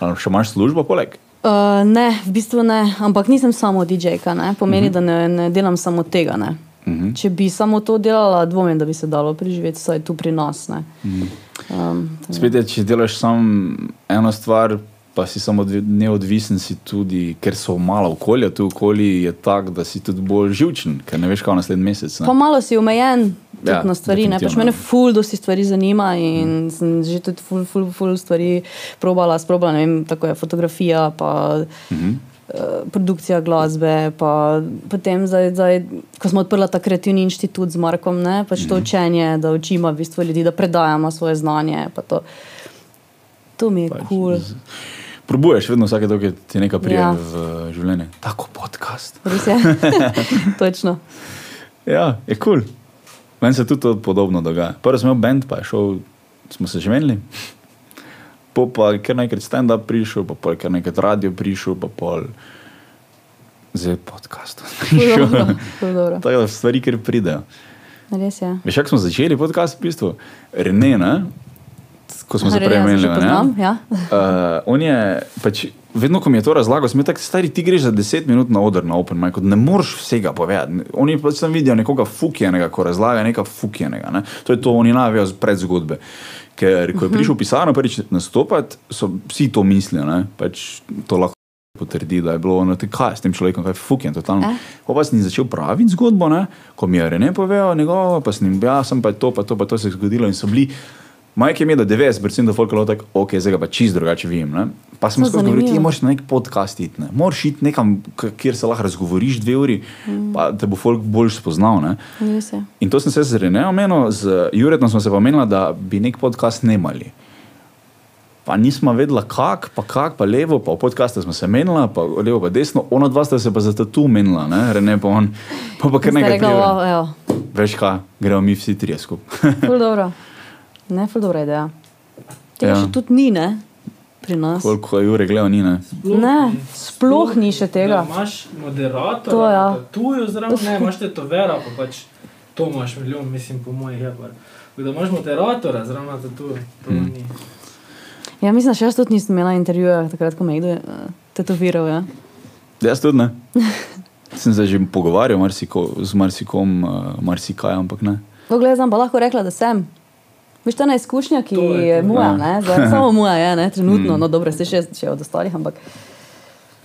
A: Ali še imaš službo poleg?
C: Uh, ne, v bistvu ne, ampak nisem samo DJ-ka, ne? pomeni, uh -huh. da ne, ne delam samo tega. Ne?
A: Uh -huh.
C: Če bi samo to delala, dvomim, da bi se dalo preživeti, vsaj tu pri nas. Ne? Um,
A: Spet je, če delaš samo eno stvar, pa si samo odvi- neodvisen, si tudi, ker so malo okolja, tu okoli je tako, da si tudi bolj živčen, ker ne veš, kaj naslednji mesec. Ne?
C: pa malo si omejen
A: Ja,
C: na stvari. ne. Pač mene ful dosti stvari zanima in mm. sem že tudi ful, ful, ful stvari probala, sprobala, ne vem, tako je fotografija, pa
A: -huh.
C: uh, produkcija glasbe, pa potem, zdaj, zdaj, ko smo odprli ta kreativni inštitut z Markom, ne, pač
A: Mhm.
C: to učenje, da učimo v bistvu ljudi, da predajamo svoje znanje. To, to mi je
A: Pač
C: kul. Cool.
A: Probuješ vedno vsake toliko, ti nekaj prije
C: Ja.
A: v življenje. Tako podcast.
C: Res je. Točno.
A: Ja, je kul. Cool. Meni se tudi to podobno dogaja. Prvo sem imel bend, pa je šel, smo se že menili. Po pa je kar nekaj stand-up prišel, pa pol je kar nekaj radio prišel, pa pol zdaj podcast. Tako da stvari, ker pridejo.
C: Res je.
A: Veš, kako smo začeli podcast v bistvu? Rene, ne? Ko smo se prej
C: Renea se
A: menili.
C: že poznam,
A: ne?
C: ja.
A: Uh, on je, pač, vedno ko mi je to razlagal, sem bil tak stari, ti greš za 10 minut na oder na Open Mic, ne moreš vsega povedati. Oni pač tam vidijo nekoga fukjenega, ko razlaga nekaj fukjenega. Ne? To je to, oni navijajo pred zgodbe. Ker ko je prišel v pisarno prvič nastopati, so vsi to mislili, pač to lahko potrdi, da je bilo ono, "Ti kaj je s tem človekom, kaj je fukjen, totalno.
C: Eh?
A: Pa sem začel praviti zgodbo, ne? ko mi je Rene povedal njegovo, pa sem jim, ja, sem pa to, pa to, pa to se je zgodilo in so bili. Majke mi je, da 90% da folk je bilo tako, ok, zdaj pa čist drugače vidim. Ne? Pa sem skozi govoril, ti moraš na nek podcast iti, ne? moraš iti nekam, kjer se lahko razgovoriš dve uri, mm. pa te bo folk bolj spoznal. Ne?
C: Je.
A: In to sem se z Renejem omenil, z Juretom smo se pa menili, da bi nek podcast snemali. Pa nismo vedela, kak, pa kak, pa levo, pa v podkastu smo se menila, pa levo, pa desno, ona dva sta se pa za tatu menila, ne? Rene pa on, pa pa kar nekaj
C: rekla. "Wow,
A: Veš kaj, gremo mi vsi trije skupaj.
C: Ful dobro. Ne, ful dobra ideja. Tega
A: Ja.
C: še tudi ni, ne? Pri nas.
A: Koliko je ure gledal, ni ne.
C: Ne, sploh ni še tega.
D: Da imaš moderator,
C: To, ja.
D: tu je zraven, ne, imaš te to vera, pa pač to imaš milijon, mislim, po mojih je pa. Da imaš moderatora zraven, da tu, to
A: Hmm.
D: mm. ni.
C: Ja, mislim, da še jaz tudi nisem imela intervjuja, takrat, ko me je uh, tetoviral. Ja.
A: Jaz tudi ne. Sem se že pogovarjal marsiko, z marsikom, uh, marsikaj, ampak ne.
C: Poglej, zdaj pa lahko rekla, da sem. Veš, ena izkušnja, ki
D: To je
C: je moja,
A: Ja.
C: ne? Zdaj, samo moja je, ne? trenutno, no dobro, se še, še od ostalih, ampak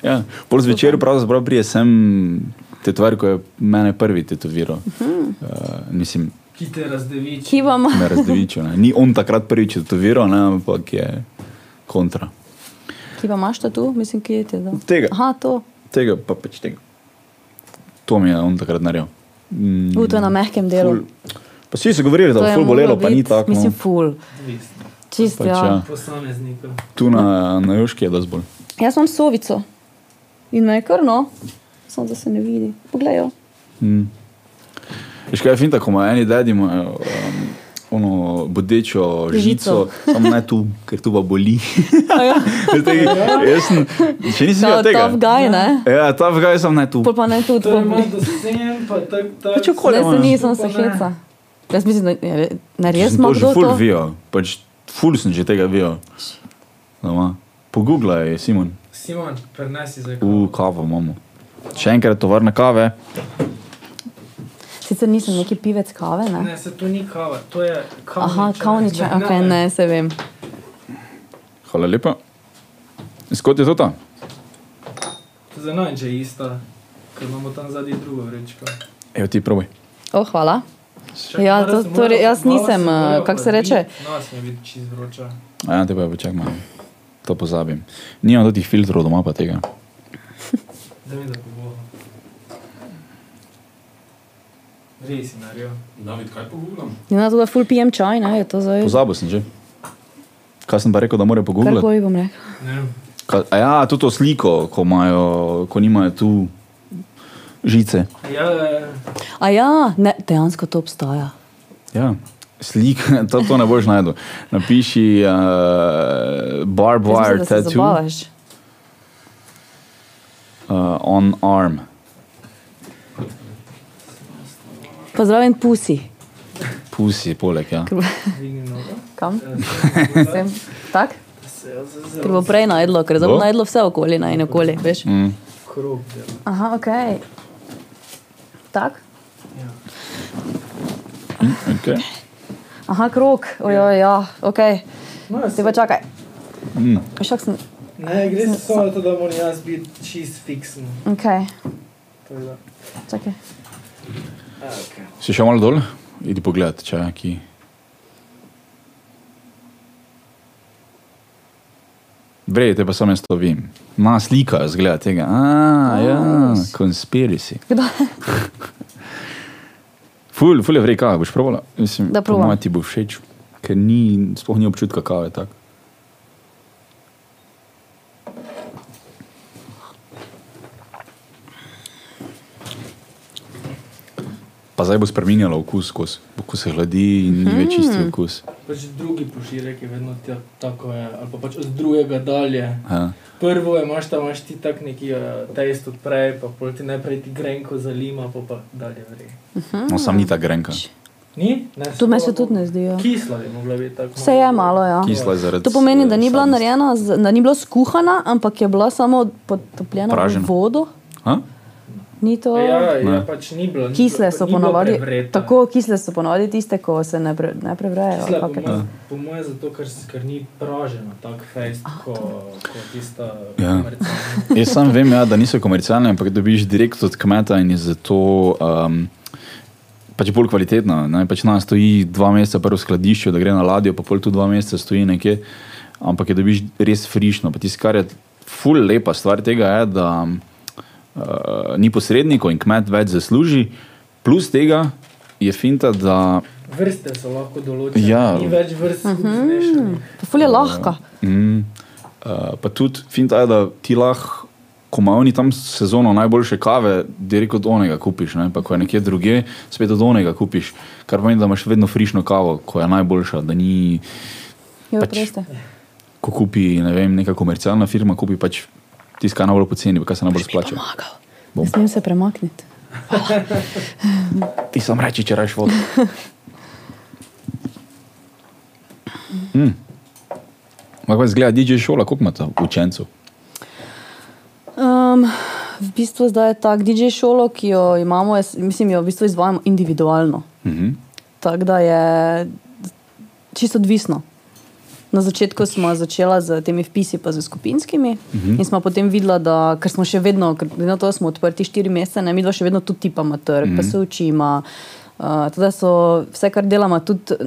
A: Ja, pol zvečer pravzaprav prije sem tetovar, ko je mene prvi tetoviral. Uh, mislim,
D: Ki te razdeviči.
C: ki vam.
A: ne razdevičil. Ne. Ni on takrat prvič tetoviral, ne, ampak je kontra.
C: Ki pa imaš tu, mislim, ki je ti to.
A: Tega.
C: Aha, to.
A: Tega pa pač tega. To mi je on takrat naredil. Mm,
C: U, to je na mehkem delu.
A: ful- vsi so govorili, da
C: je
A: ful bolelo, pa ni tako.
C: Mislim,
A: No.
C: ful.
D: Odvisno.
C: Čist,
A: Pač,
C: ja.
A: ja.
D: Posameznika.
A: Tu na, na Juški je dosti bolj.
C: Jaz imam sovico in me je krno, samo da se ne vidi. Poglej.
A: Veš kaj je finta, ko ima eni dedi imajo um, ono bodečo žico,
C: Žico.
A: samo ne tu, ker tu pa boli.
C: Ja.
A: Tega, Jaz sem, še nisem videl tega.
C: tough guy, ne?
A: Ja, ta vgaj sem ne tu.
C: Pol pa ne tudi.
D: To je malo do sem, pa tak, tak.
A: Pač okoli
C: Ne, se nisem se
D: Pa ne.
C: Jaz mislim, da je ne res ima
A: to že ful
C: to.
A: vijo, pač ful sem že tega vijo. Doma. Pogooglaj, Simon,
D: Simon, prenesi zdaj.
A: v kavo imamo. Še enkrat tovarna kave.
C: Sicer nisem neki pivec kave, ne?
D: Ne, se to ni kava, to je kavniča.
C: Aha, kavniča, ok, ne, se vem.
A: Hvala lepa. Skot je to ta?
D: Za naj, če je ista, ker imamo tam zadnji drugo vrečko.
A: Evo ti probaj.
C: O, hvala. Ja, to- torej, jaz nisem, eh, kako se reče?
D: Nas mi vidi čist vroča.
A: A ja, te pa počak malo. To pozabim. Nimam teh filtrov doma pa tega.
D: Da da po Bogu. Res si naredil.
B: David, kaj pogubljam?
C: Ja, to je full pijem čaj, ne, je to zdaj.
A: Pozabil sem že. Kaj sem pa rekel, da mora pogooglati?
C: Karkoli bom rekel.
D: Ne.
A: Ka- A ja, tudi to sliko, ko, imajo, ko nimajo tu žice.
D: Ja, ja, ja.
C: A ja, ne, dejansko to obstaja.
A: Ja. Slika, to, to ne boš najdel. Napiši uh, barbed wire
C: mislim,
A: tattoo
C: zabavaš.
A: uh, on arm.
C: Pozdravljen pusi.
A: Pusi, poleg, ja.
C: Kam?
D: Eh,
C: Sem. Tak? Ker bo prej najdlo, ker zdaj bo najdlo vse okoli, na in okoli, veš.
A: Mm.
D: dela.
C: Aha, ok. Tak?
D: Ja.
A: Okay.
C: Aha, krok. Ojoj, ja, ok.
D: No, jaz
C: Ti pa čakaj.
A: Mm.
C: Šak sem,
D: Ne, gre se samo za to, da moram jaz biti čist fiksen.
C: ok. Čakaj.
D: Okay.
A: Si še malo dol? Idi pogled, če je ki. Vrej, te pa samo jaz to vem. Ma slika, zgleda tega. A, ja, konspiracy.
C: Kdo?
A: Ful, ful je vrej kave, boš probala? Mislim,
C: Da probam.
A: mojem ti bo všeč, ker ni, sploh ni občutka kave tak. Pa zdaj bo spremenjalo okus, skozi. ko se hladi in ni več
C: Mhm.
A: isti okus.
D: Pač drugi pošiljek je vedno tja, tako je, ali pa pač od drugega dalje.
A: Ja.
D: Prvo je, imaš tam imaš ti tak neki uh, test odprej, pa pol ti najprej ti grenko zalima, pa pa dalje vre.
A: No, sam ni ta grenka.
D: Ni? Ne,
C: To me se tudi ne zdi. ja.
D: Kisla bi mogla biti tako.
C: Vse je malo, ja.
A: Kisla je zaradi.
C: To pomeni, da ni bila narejena, da ni bila skuhana, ampak je bila samo potopljena
A: Pražena.
C: v vodo.
A: Ha?
C: Ni to.
D: Ja, ja,
A: Ne.
D: pač ni bilo. ni
C: Kisle so
D: prevreta.
C: tako kisle so ponovadi tiste, ko se ne, pre, ne prevrejo. Ali
D: po
C: kako je?
D: mojem- po mojem zato, ker, ker ni pražena tako fejst, ko, ko tista
A: Ja.
D: komercialna.
A: Jaz sam vem, ja, da niso komercialne, ampak dobiš direkt od kmeta in je zato um, pač bolj kvalitetna. Ne? Pač nas stoji dva meseca prvo v skladišču, da gre na ladjo, pa pol tu dva meseca stoji nekje, ampak je dobiš res frišno. Pa tisto, kar je ful lepa stvar tega, je, da uh, ni posrednikov in kmet več zasluži, plus tega je finta, da
D: Vrste so lahko določene,
A: Ja.
D: ni več vrst
C: Mhm.
D: skupaj zmešanih.
C: Ful je lahka.
A: Mm, uh, pa tudi finta je, da ti lahko, ko imajo oni tam sezono najboljše kave, direkt od onega kupiš, ne? pa ko je nekje druge, spet od onega kupiš. Kar pomeni, da imaš vedno frišno kavo, ko je najboljša, da ni,
C: Jo,
A: Pač-
C: pač,
A: ko kupi ne vem, neka komercialna firma, kupi pač tisto, kar najbolj poceni, kar se najbolj splača.
C: Ne smem se premakniti.
A: Ti sam reči, če rajš vodo. Mm. Kako izgleda DJ šola, koliko imate učencev?
C: Um, v bistvu zdaj je tako DJ šolo, ki jo imamo, jaz, mislim, jo v bistvu izvajamo individualno.
A: Mhm.
C: Tako da je čisto odvisno. Na začetku smo začela z temi vpisi, pa z skupinskimi, uh -huh. in smo potem videla, da ker smo še vedno, ker na to smo odprti štiri mesece, ne, mi dva še vedno tudi tipamo trg, uh -huh. pa se učimo. Uh, tako da so vse, kar delamo, tudi eh,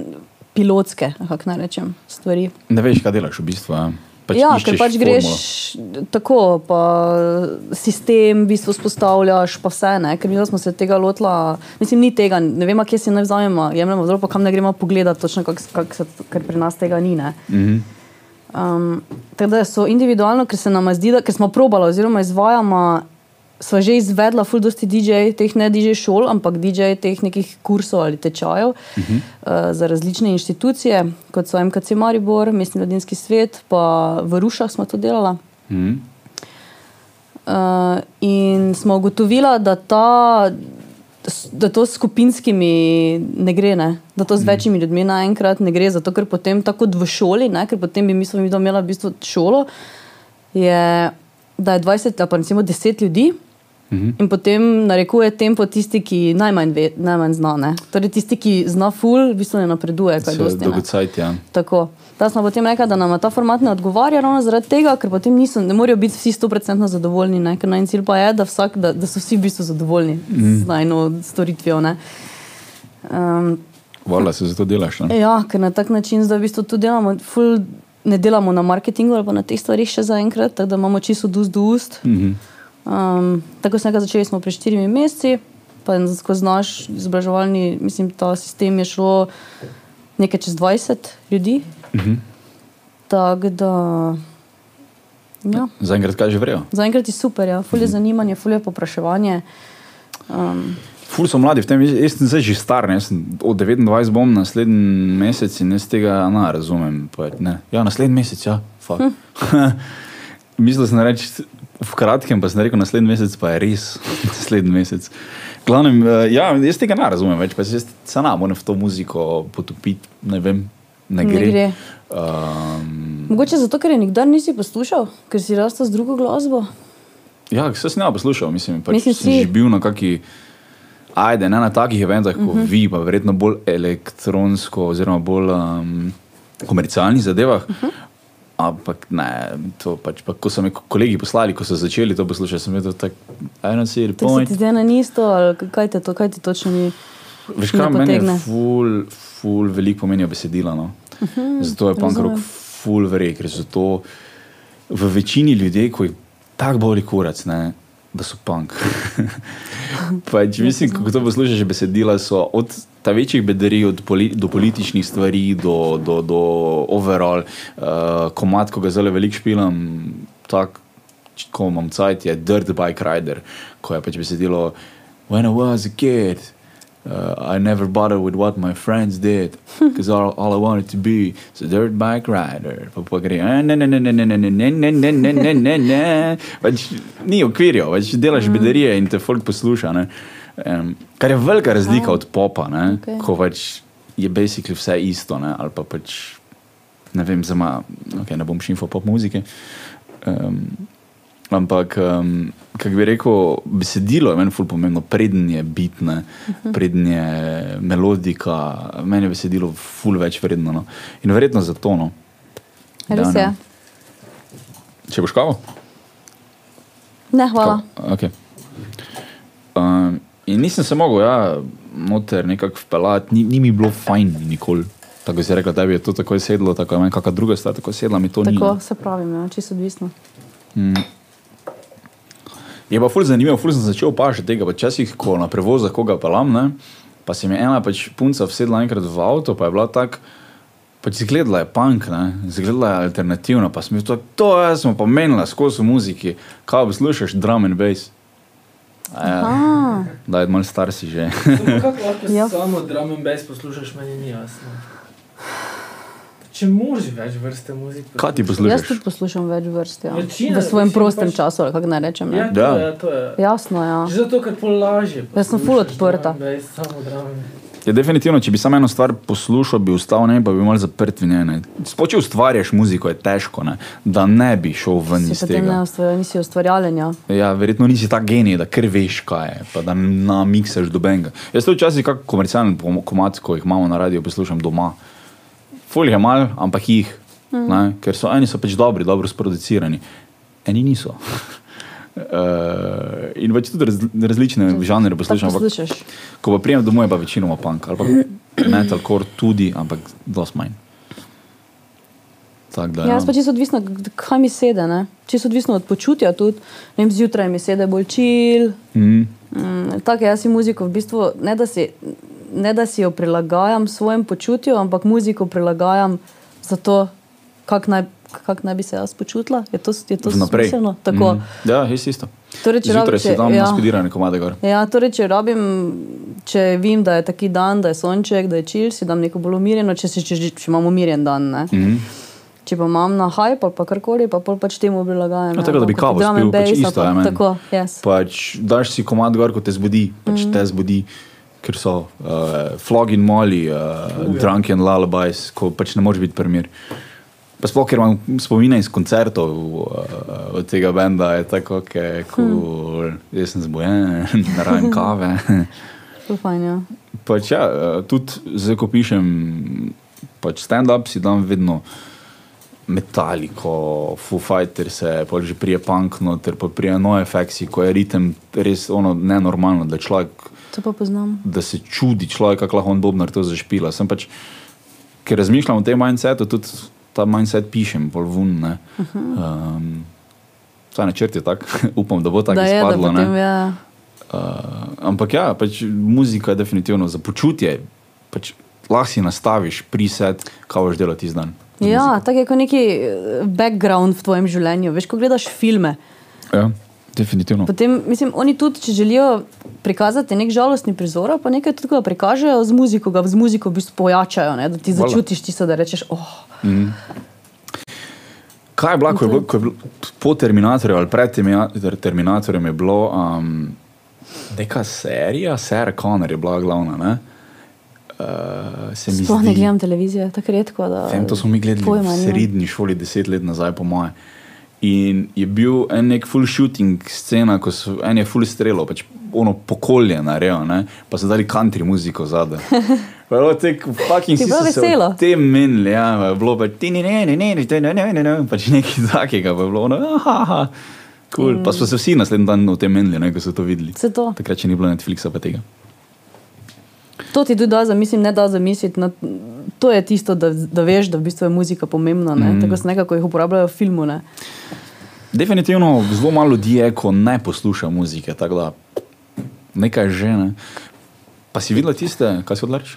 C: pilotske, kako naj rečem, stvari.
A: Ne veš, kaj delaš v bistvu. Ja, pač
C: ja, ker pač
A: formulo.
C: greš tako, pa sistem v bistvu spostavljaš, pa vse. Ne? Ker mi smo se tega lotila, mislim, ni tega, ne vemo, kje si naj vzamemo, jemljemo zelo, pa kam ne gremo pogledati, točno kak, kak se, ker pri nas tega ni. Ne?
A: Mhm.
C: Um, tako da so individualno, ker se nam zdi, da smo probali, oziroma izvajamo, sva že izvedla ful dosti DJ, teh ne DJ šol, ampak DJ teh nekih kursov ali tečajev uh -huh. uh, za različne inštitucije, kot so MKC Maribor, Mestni mladinski svet, pa v Rušah smo to delala.
A: Mhm.
C: Uh, in smo ugotovili, da, ta, da to s skupinskimi ne gre, ne? da to z večjimi ljudmi naenkrat ne gre. Zato, ker potem, tako v šoli, ne? ker potem bi mi smo imeli v bistvu šolo, je, da je 20 ali pa recimo 10 ljudi.
A: Mhm.
C: In potem narekuje tempo tisti, ki najmanj, ve, najmanj zna. Ne? Torej, tisti, ki zna ful, v bistvu ne napreduje.
A: dolgocajt, ja.
C: Tako. Da smo potem rekli, da nam ta format ne odgovarja, ravno zaradi tega, ker potem niso, ne morejo biti vsi 100% zadovoljni. Ne? Ker naj cilj pa je, da, vsak, da, da so vsi v bistvu zadovoljni mm. z najno storitvijo. Ne? Um,
A: Hvala, se zato delaš. Ne?
C: ja, ker na tak način zdaj v bistvu tudi delamo. Ful, Ne delamo na marketingu ali na teh stvarih še zaenkrat, tako da imamo čisto od ust do ust.
A: Mhm.
C: Um, tako smo začeli smo pred štirimi meseci, pa skozi naš izobraževalni mislim, ta sistem je šlo nekaj čez 20 ljudi.
A: Mhm.
C: Tako da. Ja.
A: Zaenkrat kaže vrejo.
C: Zaenkrat je super, ja. fulje zanimanje, fulje popraševanje. Um,
A: Ful so mladi v tem, jaz sem zdaj že star, ne, sem od 29 bom naslednji mesec in jaz tega ne razumem. Pa, ne. Ja, naslednji mesec, ja, fuck. Hm. Mislil sem reči v kratkem, pa sem rekel naslednji mesec, pa je res naslednji mesec. Glavnem, eh, ja, jaz tega ne razumem več, pa se jaz se ne morem v to muziko potopiti, ne vem, ne
C: Ne
A: gre.
C: gre.
A: Um,
C: mogoče zato, ker je nikdar nisi poslušal, ker si rastel z drugo glasbo.
A: Ja, se sem ja poslušal, mislim, pač
C: Mislim,
A: sem
C: si.
A: že bil na kaki, ajde, ne na takih eventah, kot uh -huh. vi, pa verjetno bolj elektronsko, oziroma bolj um, komercialnih zadevah. Uh -huh. Ampak ne, to pač, pa, ko so mi kolegi poslali, ko so začeli to poslušati, sem vedel, da I don't see the
C: To se
A: point.
C: ti zdaj na isto, ali kaj te, to, kaj ti točno ni.
A: Veš kaj, meni je ful, ful veliko pomenijo besedila. No? Uh -huh, zato je punk rock ful verjek, ker so to v večini ljudi, ko jih tako boli kurac, ne, da so punk. pač, mislim, ko to poslušaš, besedila so od ta večjih bedarij, od poli, do političnih stvari, do, do, do overall, uh, komat, ko ga zelo veliko špilam, tako ko imam cajt, je Dirt Bike Rider, ko je pač besedilo When I was a kid, uh, I never bothered with what my friends did because all, all I wanted to be is a dirt bike rider. Pač ni okvirjev, pač delaš bedarije in te folk posluša. Ne? Um, kar je velika razlika od popa, ne?
C: okay.
A: ko pač je basically vse isto. Ne? Ali pa pač ne vem, zama, okay, ne bom šimfal pop muzike. Um, ampak, um, kako bi rekel, besedilo je meni ful pomembno, preden je bitne, uh -huh. preden je melodika, meni je besedilo ful več vredno. No. In verjetno zato. No.
C: Res je.
A: Če boš kavo?
C: Ne, hvala.
A: Ka- Okay. Um, in nisem se mogel, ja, noter nekako vpeljati, ni, ni mi bilo fajn nikoli. Tako si rekla, da bi je to tako sedlo, tako je meni kakšna druga stvar, tako sedla mi to ni.
C: Tako se pravim, ja, čisto odvisno.
A: Je pa ful zanimivo, ful sem začel opažati tega, pa včasih, ko na prevozah koga pelam, ne, pa se mi je ena pač punca vsedla enkrat v avto, pa je bila tak, pač zgledala je punk, ne, zgledala je alternativno, pa sem bil to, to jaz smo pa menila skozi v muziki, kaj poslušaš, drum and bass. Ja, da je malo star si že.
D: Kako lahko
C: Ja.
D: ja. samo drum and bass poslušaš, meni ni jasno. Če moraš več vrste muzike.
A: Kaj ti
C: jaz
A: poslušaš?
C: tudi poslušam več vrst. Ja.
D: Večina,
C: V svojem prostem
D: pač-
C: času, ali kako naj rečem.
D: Ja,
C: Ja.
D: to je, to je.
C: Jasno, ja.
D: Že zato, ker pol lažje.
C: Jaz sem ful
D: poslušaš
C: odprta.
A: Ja, definitivno, če bi samo eno stvar poslušal, bi ostal ne, pa bi malo zaprt v njej. ne. Sploh če ustvarjaš muziko, je težko, ne, da ne bi šel ven
C: Si
A: iz
C: potem ne
A: tega.
C: ustvarjal, nisi ustvarjalen. Ja.
A: Ja, verjetno nisi ta genij, da kar veš, kaj je, pa da namiksaš do benga. Jaz to včasih, kako komercialni pom- komat, ko jih imamo na radiju, poslušam doma. Folij je mal, ampak jih, mm. ne, ker so eni so pač dobri, dobro sproducirani, eni niso. Uh, in pač tudi raz, različne žanre poslušam. Ampak. Ko pa prijem domov, je pa večinoma punk ali pa metalcore tudi, ampak dosti manj. Tak, da,
C: Ja, jaz pa čisto odvisno, kaj mi sede. Ne? Čisto odvisno od počutja tudi. Vem, zjutraj mi sede bolj čil.
A: mm,
C: Mm, tako jaz si muziko v bistvu ne da si, ne da si jo prilagajam svojemu počutju, ampak muziko prilagajam za to, kak naj, kako naj bi se jaz počutila. Je to, je to smiselno? Tako.
A: Mm. Ja, jaz isto.
C: Torej, če
A: Zjutraj
C: rabi-
A: si
C: če- ja.
A: spedirane komade gor.
C: Ja, torej, če rabim, če vem, da je taki dan, da je sonček, da je čil, si dam neko bolj umirjeno, če, si, če, če imam umirjen dan. Ne?
A: Mhm.
C: Če pa imam na hype ali pa karkoli, pa pol pač temu prilagajam.
A: No,
C: ja,
A: tako da bi kavo spil, pač isto
C: pa-. Tako, yes.
A: Pač daš si komad gor, ko te zbudi, pač mm. te zbudi, ker so uh, flog in moli, uh, drunk and lullabies, ko pač ne moreš biti primer. Pa sploh, ker imam spomine iz koncertov uh, od tega benda, je tako, da je cool. Jaz sem zbujen, ne rabim kave.
C: Fajn, ja.
A: pač ja, eh, tudi zdaj, ko pišem pač stand-up, si dam vedno metaliko, Foo Fighters, pa že prije punk, noter, pa prije no efeksi, ko je ritem res ono nenormalno, da človek. Da se čudi človek, kako lahko on Bobnar to zašpila. Sem pač, ker razmišljam o tem mindsetu, tudi ta mindset pišem, bolj vun. Uh -huh. um, načrt je tak, upam, da bo tako
C: je, da
A: izpadlo. ne.
C: potem ja.
A: Uh, ampak ja, pač muzika je definitivno za počutje. Pač lahko si nastaviš preset, kaj boš delati iz dan. z
C: Ja, tako je kot neki eh, background v tvojem življenju. Veš, ko gledaš filme,
A: ja, definitivno.
C: potem, mislim, oni tudi, če želijo prikazati nek žalostni prizor, pa nekaj tudi ga prikažejo z muziko, ga z muziko v bistvu pojačajo, ne, da ti
A: Voila.
C: začutiš tisto, da rečeš, oh,
A: Kaj je bilo, ko je bilo, ko je bilo po Terminatorju ali pred Termina- Terminatorjem, je bilo um, neka serija, Sarah Connor je bila glavna. Ne? Uh,
C: sploh ne gledam televizijo, tako redko. Da,
A: Vem, to smo mi gledali
C: pojma
A: v srednji šoli, deset let nazaj, po moje. In je bil en nek full shooting scena, ko so en je full strelo, pač ono pokolje narejo, ne? pa so dali country muziko zadaj. Bilo te
C: je bilo veselo?
A: o tem menili, ja, bilo pač ti ne, ne, ne, ne, ne, ne, ne, ne, ne, pač nekaj takega, pa je bilo ono, aha, cool. Mm. Pa so se vsi naslednji dan o tem menili, ne, ko so to videli.
C: Se to.
A: Takrat, če ni bilo Netflixa, pa tega.
C: To ti tudi da zamisliti, ne da zamisliti. Na, to je tisto, da, da veš, da v bistvu je muzika pomembna. Mm. Tako se nekako jih uporabljajo v filmu. Ne?
A: Definitivno zelo malo ljudi je, ko ne posluša muzike, tako da nekaj že ne. Pa si videla tiste, kaj si odlač?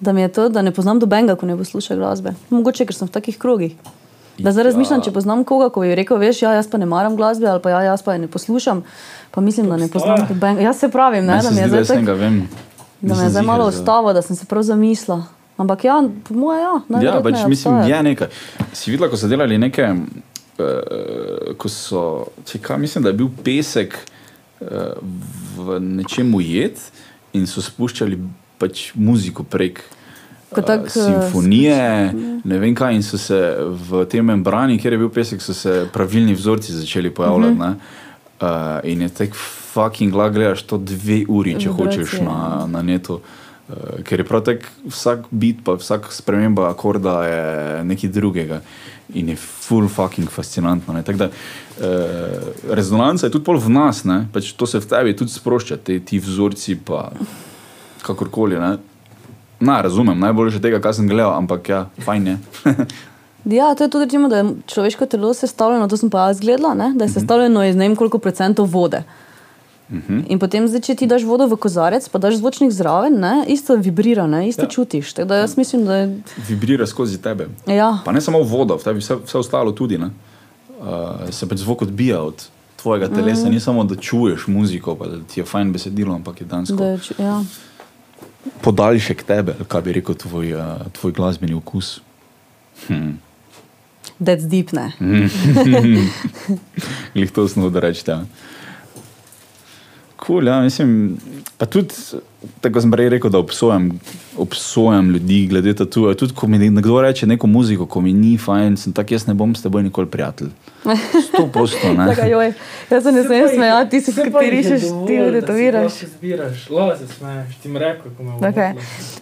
C: Da mi je to, da ne poznam dobenga, ko ne posluša glasbe. Mogoče, ker sem v takih krogih. Da zdaj razmišljam, če poznam koga, ko bi rekel, veš, ja, jaz pa ne maram glasbe ali pa ja, jaz pa je ne poslušam. Pa mislim, da ne poznam dobenga. Jaz se pravim, ne,
A: Meni
C: da mi je zdaj tako.
A: vem.
C: Da me je zdaj malo ostalo, da sem se prav zamislila. Ampak ja, po mojem, ja.
A: Ja,
C: najverjetneje
A: pač mislim,
C: obstaja.
A: je nekaj. Si videla, ko so delali neke, uh, ko so, če kaj, mislim, da je bil pesek uh, v nečem ujet in so spuščali pač muziko prek.
C: Ko tak,
A: eh,
C: eh,
A: simfonije, ne vem kaj, in so se v tem membrani, kjer je bil pesek, so se pravilni vzorci začeli pojavljati. Mm -hmm. uh, in je tek fucking lag, gledaš to dve uri, če
C: Vibracije,
A: hočeš na, na netu. Uh, ker je prav tako vsak bit, pa vsak sprememba akorda je nekaj drugega in je full fucking fascinantno. ne. Tako Da, uh, rezonanca je tudi pol v nas, ne? pač to se v tebi tudi sprošča, te, ti vzorci, pa kakorkoli. Ne? Na, razumem, najbolje že tega, kar sem gledal, ampak ja, fajn je.
C: Ja, to je tudi, recimo, da je človeško telo sestavljeno, to sem pa jaz gledala, ne? da je sestavljeno iz ne vem koliko procentov vode. In potem, zdaj, če ti daš vodo v kozarec, pa daš zvočnik zraven, ne? isto vibrira, ne? isto
A: Ja.
C: čutiš. Tako da jaz mislim, da je.
A: Vibrira skozi tebe.
C: Ja,
A: Pa ne samo voda, v tebi vse, vse ostalo tudi. ne. Uh, se pač zvok odbija od tvojega telesa, mm. ni samo da čuješ muziko, pa da ti je fajn besedilo, ampak je dansko.
C: da je, ču- ja.
A: Podaljšek tebe, kaj bi rekel, tvoj, uh, tvoj glasbeni okus.
C: That's deep, ne.
A: Glih to smo da reči. Cool, ja, mislim, pa tudi, tako sem prej rekel, da obsojam, obsojam ljudi glede tatuja. Tudi, ko mi nekdo reče neko muziko, ko mi ni fajn, sem tak, jaz ne bom s teboj nikoli prijatelj. Sto posto, ne.
C: Tako, joj, jaz se ne smem smejati, ti si ki ti rišeš, ti tetoviraš.
D: lahko Izbiraš, lahko se smeješ, ti mi rekel, ko me bo
C: Okay.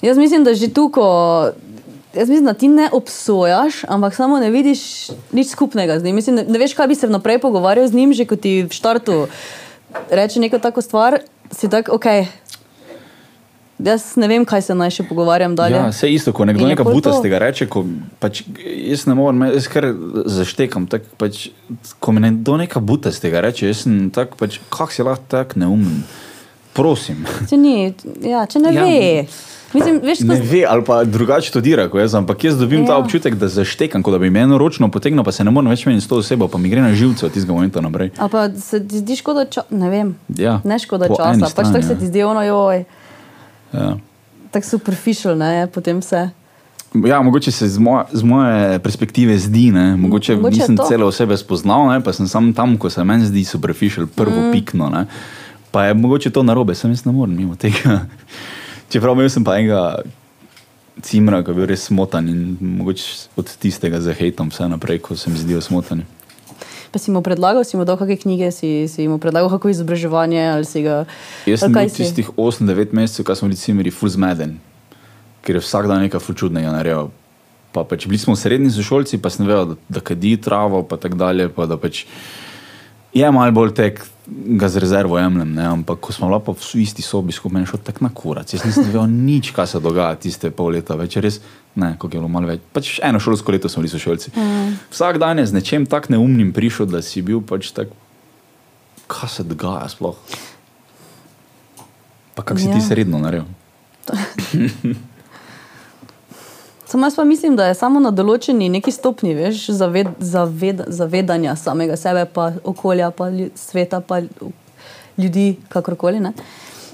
C: Jaz mislim, da že tu, ko. Jaz mislim, da ti ne obsojaš, ampak samo ne vidiš nič skupnega z njim. Mislim, ne, ne veš, kaj bi se vnaprej pogovarjal z njim, že ko ti v štartu reče neko tako stvar, si tak, ok. Jaz ne vem, kaj se naj še pogovarjam dalje.
A: Ja, vse isto, ko nekdo
C: In
A: nekaj
C: pol to.
A: butastega reče, ko pač, jaz ne morem, jaz kar zaštekam. Tak, pač, ko mi nekdo nekaj butastega reče, jaz sem tak, pač, kak si lahko tak neumen. Prosim.
C: Če, ni, ja, če ne
A: ja.
C: ve, Mislim, veš,
A: Ne
C: ko,
A: ve, ali pa drugače to dira, kot jaz, ampak jaz dobim ja. ta občutek, da zaštekam, kot da bi me eno ročno potegnil, pa se ne morem več meniti s to osebo, pa mi gre na živce od tistega momenta naprej.
C: ali pa se ti zdi škoda časa, ne vem,
A: Ja,
C: ne škoda
A: po
C: časa, pač tako se
A: ja.
C: ti zdi ono, joj,
A: Ja.
C: tako superficial, ne, potem vse.
A: Ja, mogoče se z, moje, z moje perspektive zdi, ne? mogoče,
C: Mogoče
A: nisem cele osebe spoznal, ne? pa sem sam tam, ko se meni zdi superficial, prvo mm. pikno. Ne? Pa je mogoče to narobe, sem jaz ne morem mimo tega. Čeprav imel sem pa enega cimra, ki je bil res smotan in mogoče od tistega zahejtam vse naprej, ko se mi zdijo smotani.
C: Pa si mu predlagal, si mu dal kakšne knjige, si, si mu predlagal kako izobraževanje ali si ga.
A: Jaz sem bil tistih 8-9 mesecev, ko smo bili cimri, full zmeden, ker je vsak dan nekaj full čudnega naredil. Pa pač bili smo srednji sošolci, pa sem vedel, da, da kadi travo, pa tako dalje. Pa da pač je malo bolj tek, ga z rezervo jemljem, ne? ampak ko smo pa v isti sobi skupaj, je šlo tako na kurac. Jaz nisem vedel nič, kaj se dogaja tiste pol leta, več res, ne, koliko je bilo malo več. Pač eno šolsko leto smo bili sošolci. Mm. Vsak dan je z nečem tako neumnim prišel, da si bil pač tak, kaj se dogaja sploh. Pa kako si ja. ti
C: Ja.
A: srednjo naredil?
C: Samo jaz pa mislim, da je samo na določeni neki stopni, veš, zaved, zaved, zavedanja samega sebe, pa okolja, pa lju- sveta, pa lju- ljudi, kakorkoli. Ne?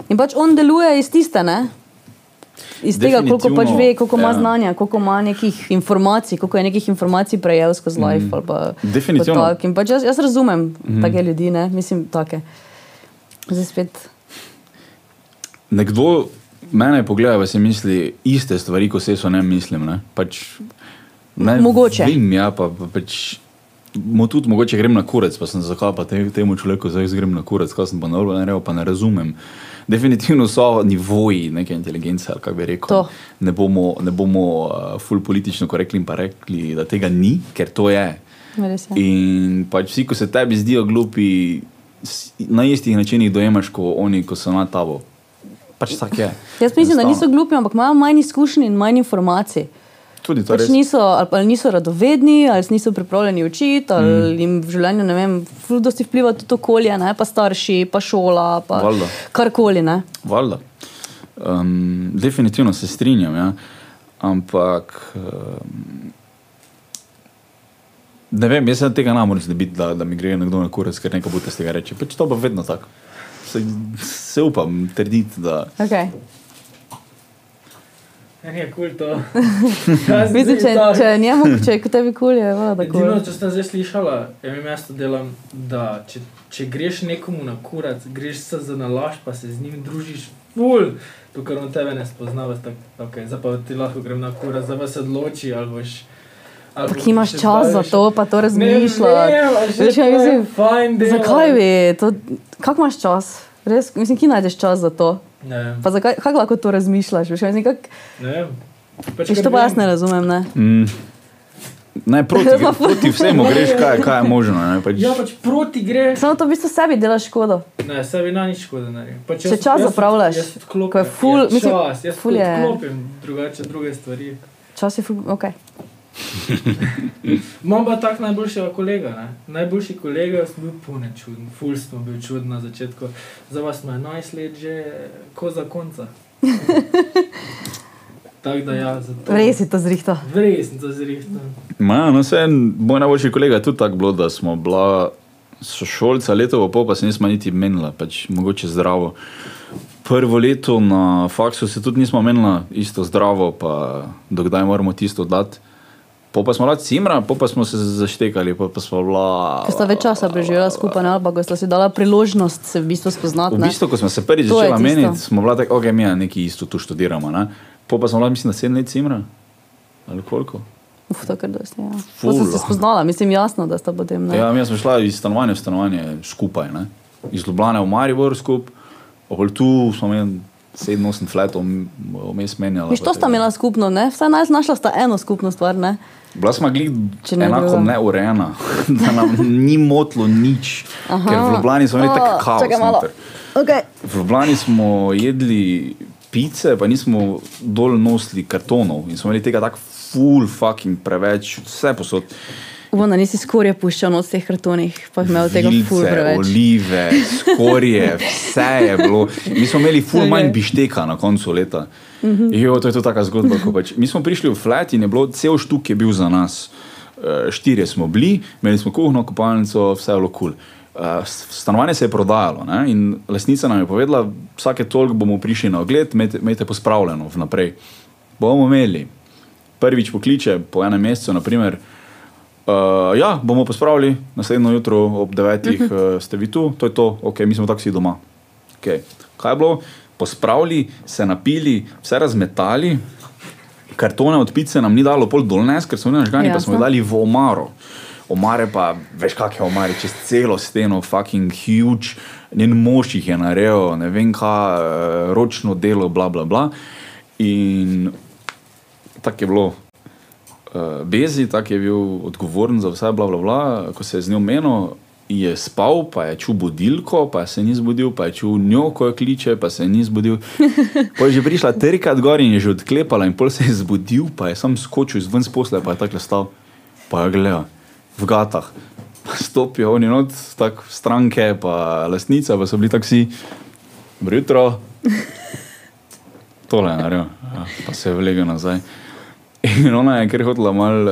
C: In pač on deluje iz tiste, ne? Iz tega, koliko pač ve, koliko ima
A: ja.
C: znanja, koliko ima nekih informacij, koliko je nekih informacij prejel skozi life. ali pa
A: Definitivno.
C: tak. In pač jaz, jaz razumem mm. take ljudi, ne? mislim, take. Zdaj spet.
A: Nekdo mene pogleda, pa si misli iste stvari, kot se so ne mislim. Ne? Pač, ne
C: Mogoče.
A: Vem, ja, pa, pa pač, Mo tudi mogoče grem na kurec, pa sem zakaj pa te, temu človeku zdaj grem na kurec, kaj sem pa naredil, ne, pa ne razumem. Definitivno so nivoji neke inteligence, ali kako bi rekel.
C: To.
A: Ne bomo, ne bomo uh, ful politično korekli in pa rekli, da tega ni, ker to je. In pač vsi, ko se tebi zdijo glupi, na istih načinih dojemaš, kot oni, ko so na tabo. Pač tako je.
C: Jaz mislim, da niso glupi, ampak imajo manj izkušenj in manj informacij.
A: Tudi to
C: Pač
A: res.
C: niso, ali, pa niso radovedni, ali niso pripravljeni učiti, ali mm. jim v življenju ne vem, dosti vpliva tudi okolje, ne, pa starši, pa šola, pa
A: Valjda.
C: karkoli. Ne.
A: Valjda. Um, definitivno se strinjam, ja. ampak um, ne vem, jaz tega ne morem znebiti, da, da mi gre nekdo na kurec, ker nekaj bo z tega reči. Pač to pa vedno tako. Se, se upam trditi, da
C: Okay.
D: Je kul to.
C: Mislim, če, če je njemu, če je kot tebi kul, je voda tako.
D: Edino, če ste zdaj slišali, je mi mesto delam, da če, če greš nekomu na kurac, greš se za nalaž, pa se z njim družiš, ful, to, kar on tebe ne spozna, vas tako, okay, zdaj pa ti lahko grem na kurac, zdaj pa se odloči, ali boš.
C: Ampak imaš čas za to, pa to.
D: Ne že
C: Veš, kaj mislim? Zakaj bi? To, kako imaš čas? Res, mislim, ki najdeš čas za to?
D: Ne.
C: Pa zakaj, kako lahko to razmišljaš? Veš, mislim, kak,
D: Ne. Pač,
C: veš, to pa jaz ne razumem. Ne?
A: mm, ne, proti, proti vsemu greš, kaj, kaj je možno. Ne, pač,
D: Ja, pač proti greš.
C: Samo to v bistvu sebi delaš škodo.
D: Ne, sebi na nič škoda naredim. Pač
C: Če čas zapravljaš,
D: Jaz odklopim.
C: ko je ful-
D: ja,
C: mislim,
D: čas, jaz
C: ful je-
D: odklopim drugače druge stvari.
C: Čas je, ful- ok.
D: Imam pa tak najboljšega kolega. Ne? Najboljši kolega sem bil pune čuden, ful smo bil čuden na začetku. Za vas smo 11 let že ko za konca. Tako da ja, zato.
C: Res je to zrihto.
D: Res sem to zrihtal.
A: Ma, no, vse, moj najboljši kolega je tudi tako bilo, da smo bila sošolca leto v pol, pa se nismo niti menila, pač mogoče zdravo. Prvo leto na faksu se tudi nismo menila isto zdravo, pa dokdaj moramo tisto dati. Po pa smo bila cimra, po pa smo se zaštekali, po pa smo bila.
C: Ko sta več časa preživela skupaj, ali pa ko sta si dala priložnost se v bistvu spoznati.
A: V
C: ne.
A: bistvu, ko smo se prvič začela meniti, smo bila tako, ok, mi je neki isto tu študiramo. Ne? Po pa smo bila, mislim, da sedem let cimra. Ali koliko?
C: Uf, to kar dosti. Ja.
A: Ful,
C: To sem se
A: no.
C: spoznala, mislim jasno, da sta potem. Ne.
A: Ja, mi smo šla iz stanovanja v stanovanje skupaj, ne? iz Ljubljana v Maribor skupaj, okoli tu smo imeli sedem, osem fletov, vmes menjali.
C: Viš, to sta imela skupno, ne? vsaj naj znašla sta eno skupno stvar. Ne?
A: Bila smo glih
C: ne
A: enako
C: druga.
A: neurejena, da nam ni motlo nič,
C: Aha.
A: ker v Ljubljani smo imeli
C: O,
A: tako kaos.
C: Okay.
A: V Ljubljani smo jedli pice, pa nismo dol nosili kartonov in smo imeli tega tako full fucking preveč, vse posod.
C: Upam, da nisi skorje puščal noč v teh kartonih, pa imel tega ful
A: Vilce,
C: preveč.
A: olive, skorje, vse je bilo. Mi smo imeli ful manj bišteka na koncu leta. Jo, to je to taka zgodba. Pač. Mi smo prišli v flat in je bilo cel štuk je bil za nas. Eh, Štirje smo bili, imeli smo kuhno, kopalnico, vse je bilo kul. Cool. Stanovanje se je prodajalo ne? in lastnica nam je povedala, vsake toliko bomo prišli na ogled, imejte, imejte pospravljeno vnaprej. Bomo imeli. Prvič pokliče po enem mesecu, naprimer, Uh, ja, bomo pospravili naslednjo jutro ob 9. Uh -huh. uh, ste vi tu, to je to, ok, mi smo taksi doma. Okay. Kaj je bilo? Pospravili, se napili, vse razmetali, kartone od pice nam ni dalo pol dolnes, ker smo bili nažgani, pa smo jih
C: Jasno.
A: dali v omaro. Omare pa, veš, kakšne omare, čez celo steno, fucking huge, njen mož jih je naredil, ne vem kaj, eh, ročno delo, bla bla bla. In tako je bilo. Uh, Bezi, tako je bil odgovoren za vse, bla, bla, bla. ko se je z njo menil, je spal, pa je čutil budilko, pa se ni zbudil, pa je čutil njo, ko jo kliče, pa se ni zbudil. Pa je že prišla trikrat gor in je že odklepala, in pol se je zbudil, pa je sam skočil izven posle, pa je tako stal, pa je gledal v gatah. Pa Stopijo oni not, tako stranke, pa lastnica, pa so bili taksi, dobro jutro. Tole je naredil, ja, pa se je vlegel nazaj. In ona je kar hotela malo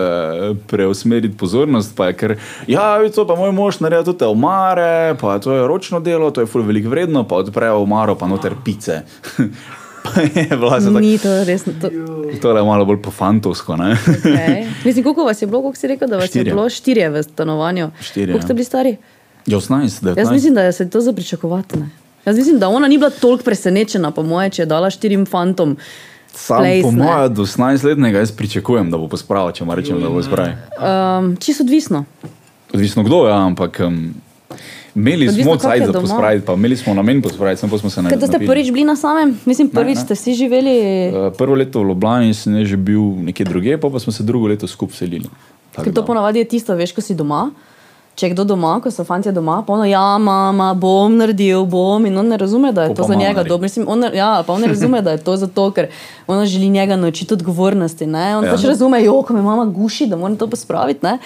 A: uh, preusmeriti pozornost, pa je kar, ja, vi to pa moj mož naredi tudi omare, pa to je ročno delo, to je ful veliko vredno, pa odprejo omaro, pa noter pice. pa je bila se tako,
C: Ni to res. To,
A: tole je malo bolj po fantovsko,
C: okay. Mislim, koliko vas je bilo, koliko si rekel, da vas
A: Štirje.
C: je bilo štirje v stanovanju?
A: Štirje,
C: Koliko ste
A: ja.
C: bili stari?
A: 18, 19.
C: Jaz mislim, da je se to za pričakovati. Ne? Jaz mislim, da ona ni bila toliko presenečena, po moje, če je dala štirim fantom.
A: Sam
C: place,
A: po
C: ne.
A: mojem, do 18-letnega jaz pričakujem, da bo pospravil, če mu rečem, da bo spravil.
C: Um, čisto odvisno.
A: Odvisno kdo je, ampak um, imeli
C: Odvisno,
A: smo cajt za pospraviti, pa imeli smo namen pospraviti, samo smo se ne
C: Kaj, ste prvič bili na samem? Mislim, prvič
A: ne.
C: ste vsi živeli.
A: Uh, prvo leto v Ljubljani sem že bil nekje druge, pa, pa smo se drugo leto skupaj selili.
C: Ker to ponavadi je tisto, veš, ko si doma. Če je kdo doma, ko so fanti doma, pa ono, ja, mama, bom naredil, bom. In on ne razume, da je
A: Po
C: to za njega dobro. Mislim, on, ja, pa on ne razume, da je to zato, ker ona želi njega naučiti odgovornosti. Ne? On
A: Ja.
C: pač razume, jo, ko me mama guši, da moram to pospraviti. Ne?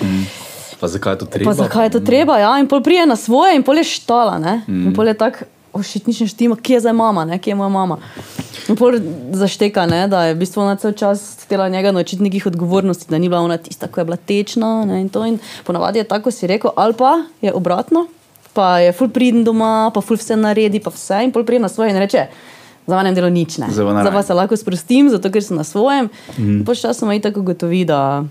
A: Pa zakaj je to treba?
C: Pa zakaj je to treba? Ja? In pol prije na svoje, in pol je štala. Ne? Mm. In pol je tako, ošit, nič ne štima, kje je zdaj mama, ne? kje je moja mama. Pol zašteka, ne? da je v bistvu ona cel čas htela njega naučiti nekih odgovornosti, da ni bila ona tista, ki je bila tečna. Ne? In to in ponavadi je tako, si rekel, ali pa je obratno, pa je ful priden doma, pa ful vse naredi, pa vse in pol prije na svoje in reče. Za vanem delo nič ne.
A: Pa rabi.
C: se lahko sprostim, zato ker sem na svojem. Mm. Počasoma itak ugotovi, da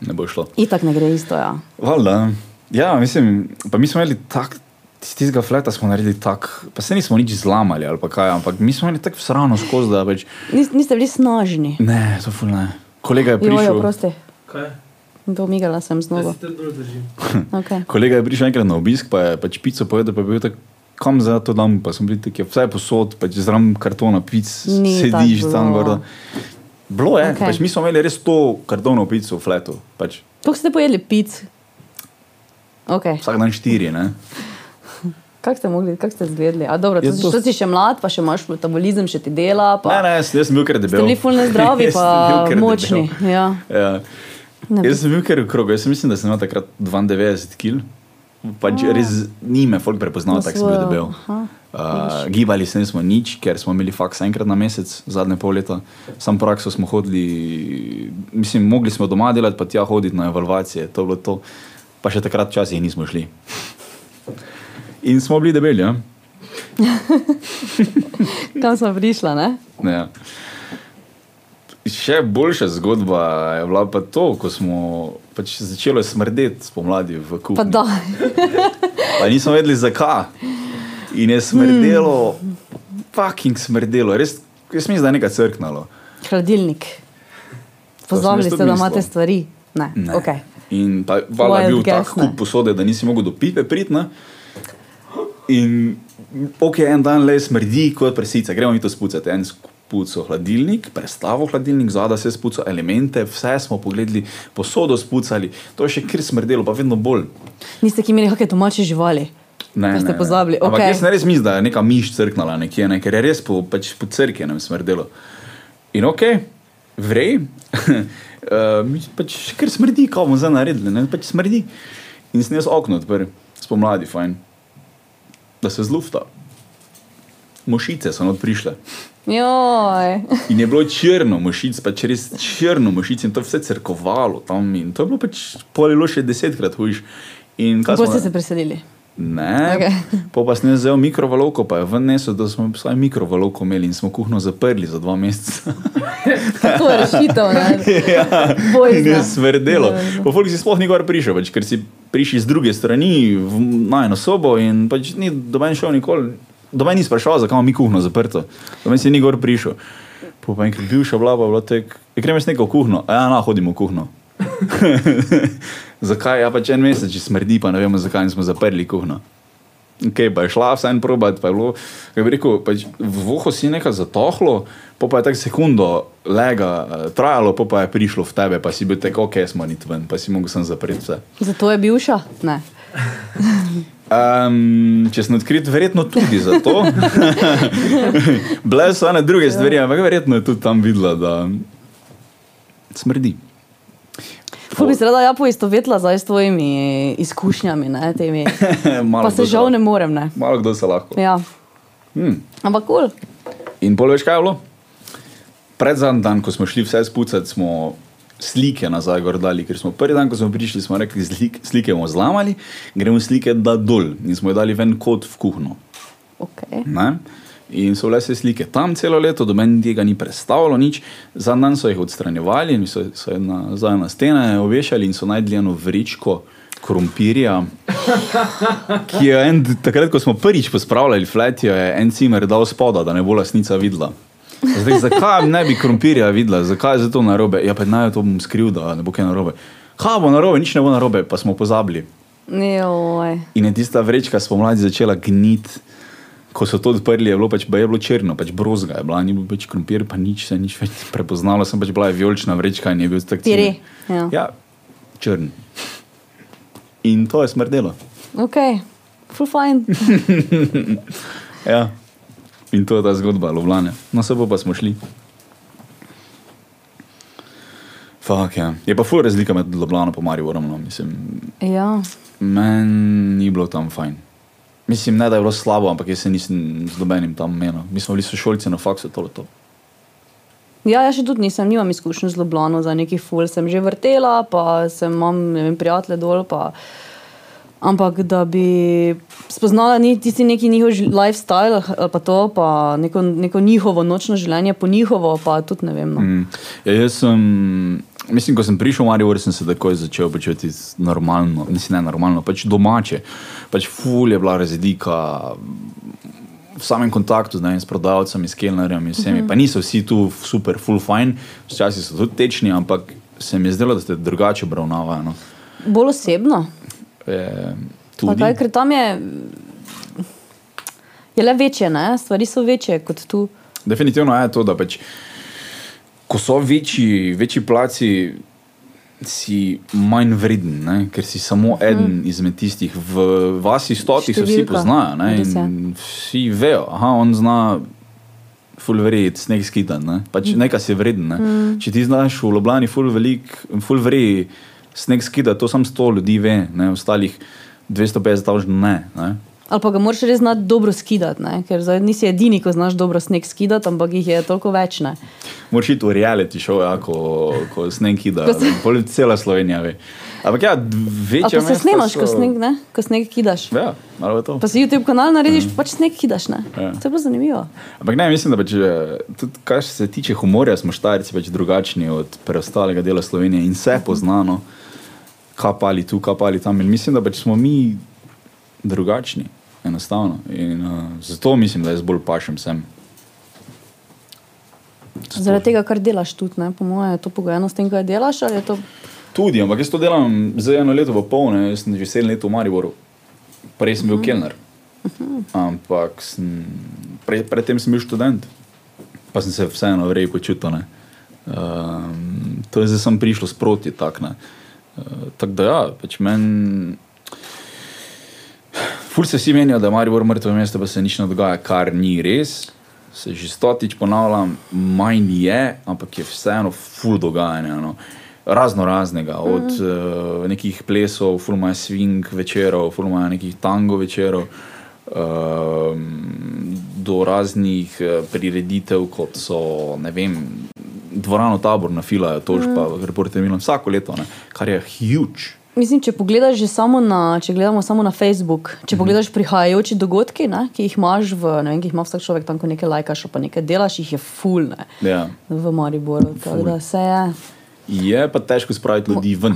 A: Ne bo šlo.
C: itak ne gre isto. Ja.
A: Valjda. Ja, mislim, pa mi smo imeli tak. Tistega fleta smo naredili tako, pa se nismo nič zlamali ali pa kaj, ampak mi smo imeli tako srano skozi, da več.
C: Nis, niste bili snažni.
A: Ne, to ful ne. Kolega je prišel.
C: prosti.
D: Kaj?
C: Pomigala sem z
D: Jaz
C: nogo.
D: se tudi bolj držim.
C: Okay.
A: Kolega je prišel enkrat na obisk, pa je pač pico povedal, pa je bil tako, kam za to dam, pa sem bil tako, vse posod, pač zraven kartona pic,
C: Ni
A: sediš tam gor. Bilo je, okay. pač mi smo imeli res to kartonov pico v fletu, pač
C: Kako ste pojedli pic? Okay.
A: vsak dan štiri, ne.
C: Kako ste mogli, kako ste izgledali? A dobro, to,
A: Ja, to-
C: to si še mlad, pa še imaš metabolizem, še ti dela.
A: Ne,
C: Pa,
A: ne, jaz, jaz sem bil kar debel.
C: bili fulno zdravi, pa močni.
A: debel.
C: Ja.
A: Ja.
C: Ne
A: Jaz sem bil kar v krogu, jaz mislim, da sem imel takrat 92 kg. Pač res ni me folk prepoznal,
C: Na
A: tako sem bil debel.
C: aha,
A: Uh, gibali se nismo nič, ker smo imeli faks enkrat na mesec, zadnje pol leta. Sam prakso smo hodili, mislim, mogli smo doma delati, pa tja hoditi na evalvacije, to je bilo to. Pa še takrat včasih nismo šli. In smo bili debeli, ja.
C: Kam smo prišla, ne?
A: Ja. Še boljša zgodba je bila pa to, ko smo pač začeli smrdeti spomladi v
C: Pa
A: kuhinji.
C: da.
A: Pa nismo vedeli zakaj. In je smrdelo, hmm. fucking smrdelo, res, jaz mislim, da je nekaj crknalo.
C: Hladilnik.
A: Jaz
C: ste, da imate stvari. Ne.
A: Ne.
C: Okay.
A: In pa vala je bil tak
C: guess,
A: kup
C: ne.
A: posode, da nisi mogel do pipe priti. Ne. In ok, en dan le smrdi kot presica, gremo mi to spucati. En spuco hladilnik, prestavo hladilnik, zadaj se spuco elemente, vse smo pogledali, posodo spucali, to je še kar smrdelo, pa vedno bolj.
C: Niste ki imeli kakšne domače živali.
A: Ne,
C: Pa ste
A: ne, ne.
C: pozabili,
A: Ampak jaz ne res mislim, da je neka miš crknala nekje, ne, ker je res po, pač po crkvi nam smrdelo. In ok, vrej, uh, pač, ker smrdi, kao bomo zdaj naredili, ne? pač smrdi. In sem jaz okno odprl, spomladi, fajn, da se zlufta. Mošice so not prišle.
C: Joj.
A: In je bilo črno, mošic, pač res črno mošic in to vse crkovalo tam. In to je bilo pač polilo še desetkrat hujš.
C: Kako ste se preselili?
A: Ne, okay. pa sem jaz vzel mikrovalovko, pa je ven nesel, da smo svojo mikrovalovko imeli in smo kuhno zaprli za dva meseca.
C: To je rešitev, ne?
A: ja,
C: Bojzna.
A: in je smrdelo.
C: Dobro.
A: Pa folk si sploh ni gor prišel, pač, ker si prišel z druge strani v najno sobo in pač ni doben šel nikoli. Doben ni sprašal, zakaj imamo mi kuhno zaprto. Doben si ni gor prišel. Pa pa enkrat bivša vlada, bila tek, je gremo s neko kuhno, a ja, na, hodimo v kuhno. Zakaj? Ja, pač en mesec, če smrdi, pa ne vemo, zakaj smo zaprli kuhno. Okay, pa je šla vse en probat, pa je bilo, kako bi rekel, pač v vohu si nekaj zatohlo, pa, pa je tako sekundo lega eh, trajalo, pa, pa je prišlo v tebe, pa si bil tako, ok, smo nit ven, pa si mogel sem zapreti vse.
C: Zato je bivša? Ne.
A: Um, če sem odkrit, verjetno tudi zato. Bile so ene druge stvari, ampak verjetno je tudi tam videla, da smrdi.
C: Ful bi se rada ja poistovetila zdaj s tvojimi izkušnjami, ne, temi. Pa se žal ne morem, ne.
A: Malo kdo se lahko.
C: Ja.
A: Hmm.
C: Ampak kul. Cool.
A: In pol več kaj je bilo? Pred zadnjim dan, ko smo šli vse spucati, smo slike nazaj gor dali, ker smo prvi dan, ko smo prišli, smo rekli, slik, slike bomo zlamali, gremo slike da dol in smo jih dali ven kot v kuhno.
C: Okay.
A: Ne? In so bile se slike tam celo leto, do meni tega ni predstavljalo nič. Za dan so jih odstranjevali in so, so jih nazaj na stene ovešali in so najdli eno vričko krompirja. Ki je en, takrat, ko smo prvič pospravljali flet, jo je en cimer dal spoda, da ne bo lasnica videla. Zdaj, zakaj ne bi krompirja videla, zakaj je zato narobe? Ja, pa naj to bom skril, da ne bo kaj narobe. Kaj bo narobe, nič ne bo narobe, pa smo pozabili.
C: Joj.
A: In je tista vrečka spomladi začela gniti. Ko so to odprli, je bilo pač je bilo črno, pač brozga je bila, ni bil več krompir, pa nič se nič več prepoznalo, sem pač bila vijolična vrečka in je bil tak cimer.
C: ja.
A: ja, črn. In to je smrdelo.
C: Ok, full fine.
A: Ja. In to je ta zgodba, Ljubljana. No, se pa smo šli. Fak, ja. Je pa fur razlika med Ljubljano in Mariborom. No. Mislim,
C: Ja.
A: meni ni bilo tam fajn. Mislim, ne da je bilo slabo, ampak jaz se nisem z nobenim tam menil. Mi smo bili sošolci na faksu, to je to.
C: Ja, jaz še tudi nisem, nimam izkušenj z Ljubljano za neki ful. Sem že vrtela, pa sem imam ne vem, prijatelje dol. Pa, ampak da bi spoznala ni, tisti neki njihov lifestyle, ali pa to, pa neko, neko njihovo nočno življenje po njihovo, pa tudi ne vem. No.
A: Mm. Ja, jaz sem, mislim, ko sem prišel v Maribor, sem se takoj začel počutiti normalno, mislim, ne normalno, pač domače. Pač ful je bila razlika v samem kontaktu ne, s prodajalcem, s kelnerjem in vsemi. Mm -hmm. Pa niso vsi tu super, full fine, včasih so tudi tečni, ampak se mi je zdelo, da ste drugače obravnavani. No.
C: Bolj osebno.
A: E, tudi,
C: Kaj, ker tam je, je le večje, ne? stvari so večje kot tu.
A: Definitivno je to, da pač, ko so večji, večji placi, si manj vreden, ne? ker si samo eden izmed tistih. V vasi stotih se vsi poznajo in vsi vejo, da on zna. Fulverjeti, sneg skidan, ne? pač mm. nekaj si vreden. Ne? Mm. Če ti znaš v Ljubljani, fulverji, sneg skida, to samo 100 ljudi ve, ne? ostalih 250 tavžn ne. ne?
C: Ali pa ga moraš res znati dobro skidati, ne? ker zdaj nisi edini, ko znaš dobro sneg skidati, ampak jih je toliko več. Ne?
A: Moraš iti v reality show, ja, ko, ko sneg kida,
C: Ko se-
A: pol cela Slovenija ve. Ampak ja, večja
C: pa se snemaš, ko
A: so-
C: sneg, ne? ko sneg kidaš.
A: Ja, malo je to.
C: Pa si YouTube kanal narediš, mm. pač sneg kidaš. Ne?
A: Ja.
C: To je bilo zanimivo.
A: Ampak ne, mislim, da pač, eh, tudi kar se tiče humorja, smo štajrci pač drugačni od preostalega dela Slovenije in vse poznano, kapali tu, kapali tam. In mislim, da pač smo mi drugačni, enostavno. In uh, zato mislim, da jaz bolj pašem sem.
C: Zaradi tega, kar delaš tudi, ne? po mojem, je to pogojeno s tem, kaj delaš. To...
A: Tudi, ampak jaz to delam za eno leto, pa pol, ne, jaz sem že sedem let v Mariboru. Prej sem bil uh -huh. kelner. Ampak sem, prej, predtem sem bil študent, pa sem se vseeno vrej počutil. ne. Um, to je zdaj sem prišlo sproti. Tak, uh, tako da ja, pač meni. Ful se vsi menijo, da je Maribor mrtvo mesto, pa se nič ne dogaja, kar ni res. se že stotič ponavljam, manj je, ampak je vseeno full dogajanja. No. Razno raznega, od mm. uh, nekih plesov, fulmaja swing večerov, fulmaja nekih tango večerov, uh, do raznih uh, prireditev, kot so, ne vem, dvorano tabor na filajo, tož mm. pa reporter Milan vsako leto, ne, kar je huge.
C: Mislim, če pogledaš že samo na, če gledamo samo na Facebook, če
A: Mhm.
C: pogledaš prihajajoči dogodki, ne, ki jih imaš v, ne vem, ki jih ima vsak človek tam, ko nekaj lajkaš, pa nekaj delaš, jih je full, ne,
A: Ja.
C: v Mariboru. Tako da se je.
A: Je pa težko spraviti ljudi ven.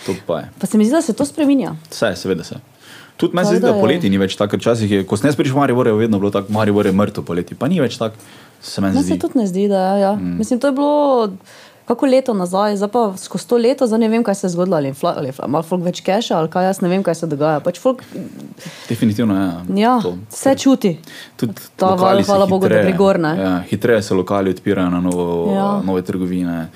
A: To pa je.
C: Pa se mi zdi, da se to spreminja.
A: Vse, seveda se. Tudi meni se zdi,
C: da
A: poleti ni več tako, včasih je, ko sem prišel v Maribor, je vedno bilo tako, Maribor je mrtev poleti, pa ni več tako, se meni
C: Meni
A: zdi.
C: se tudi ne zdi, da. Ja. Mm. Mislim, to je bilo kako leto nazaj, zdaj pa skozi to leto, zdaj ne vem, kaj se je zgodilo, ali je infla- ali je infla- malo folk več keša, ali kaj jaz ne vem, kaj se dogaja. Pač folk,
A: Definitivno je.
C: ja,
A: to.
C: vse čuti.
A: Tudi
C: Ta val,
A: se
C: hvala Bogu, da gor, ne.
A: Ja, hitreje se lokali odpirajo na novo,
C: Ja.
A: ja. nove trgovine.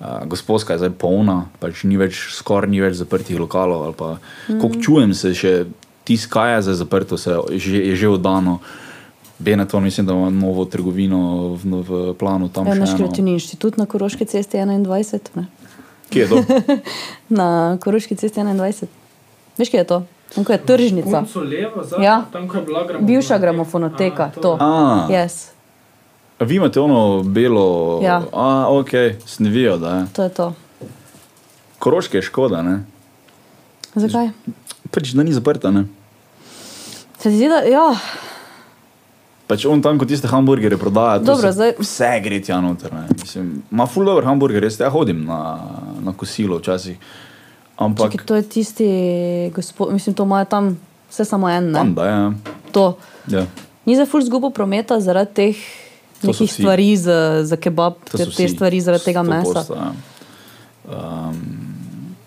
A: Uh, Gospodska je zdaj polna, pač ni več, skoraj ni več zaprtih lokalov. Pa, mm. Ko čujem se še tiskaje za zaprto, se je je že oddano. Benetton, mislim, da ima novo trgovino v, v planu tam
C: Ja, naš kreativni inštitut na Koroški cesti 21. Ne?
A: Kje je to?
C: Na Koroški cesti 21. Veš, kje je to? Tam, ko je tržnica.
D: Levo, zadnjo,
C: Ja.
D: tam, ko je bila gramofonoteka.
C: Bivša gramofonoteka,
D: A,
C: to.
A: A,
C: Yes,
A: A vi imate ono belo,
C: Ja.
A: a, ok, snevijo, da je.
C: to je to.
A: Koroške je škoda, ne?
C: Zakaj?
A: Pač da ni zaprta, ne?
C: Se zdi, da ja,
A: Pač on tam, ko tiste hamburgerje prodaja,
C: Dobro, zdaj-
A: vse gre tja noter. Mislim, Ma full dober hamburger, res ja hodim na, na kosilo včasih. Ampak
C: čakaj, to je tisti gospod, mislim, to imajo tam vse samo en.
A: tam
C: Ne?
A: da je.
C: To.
A: Ja.
C: Ni za ful zgubo prometa zaradi teh nekih stvari za, za kebab, te, te stvari zaradi tega
A: 100%,
C: mesa.
A: ja. Um,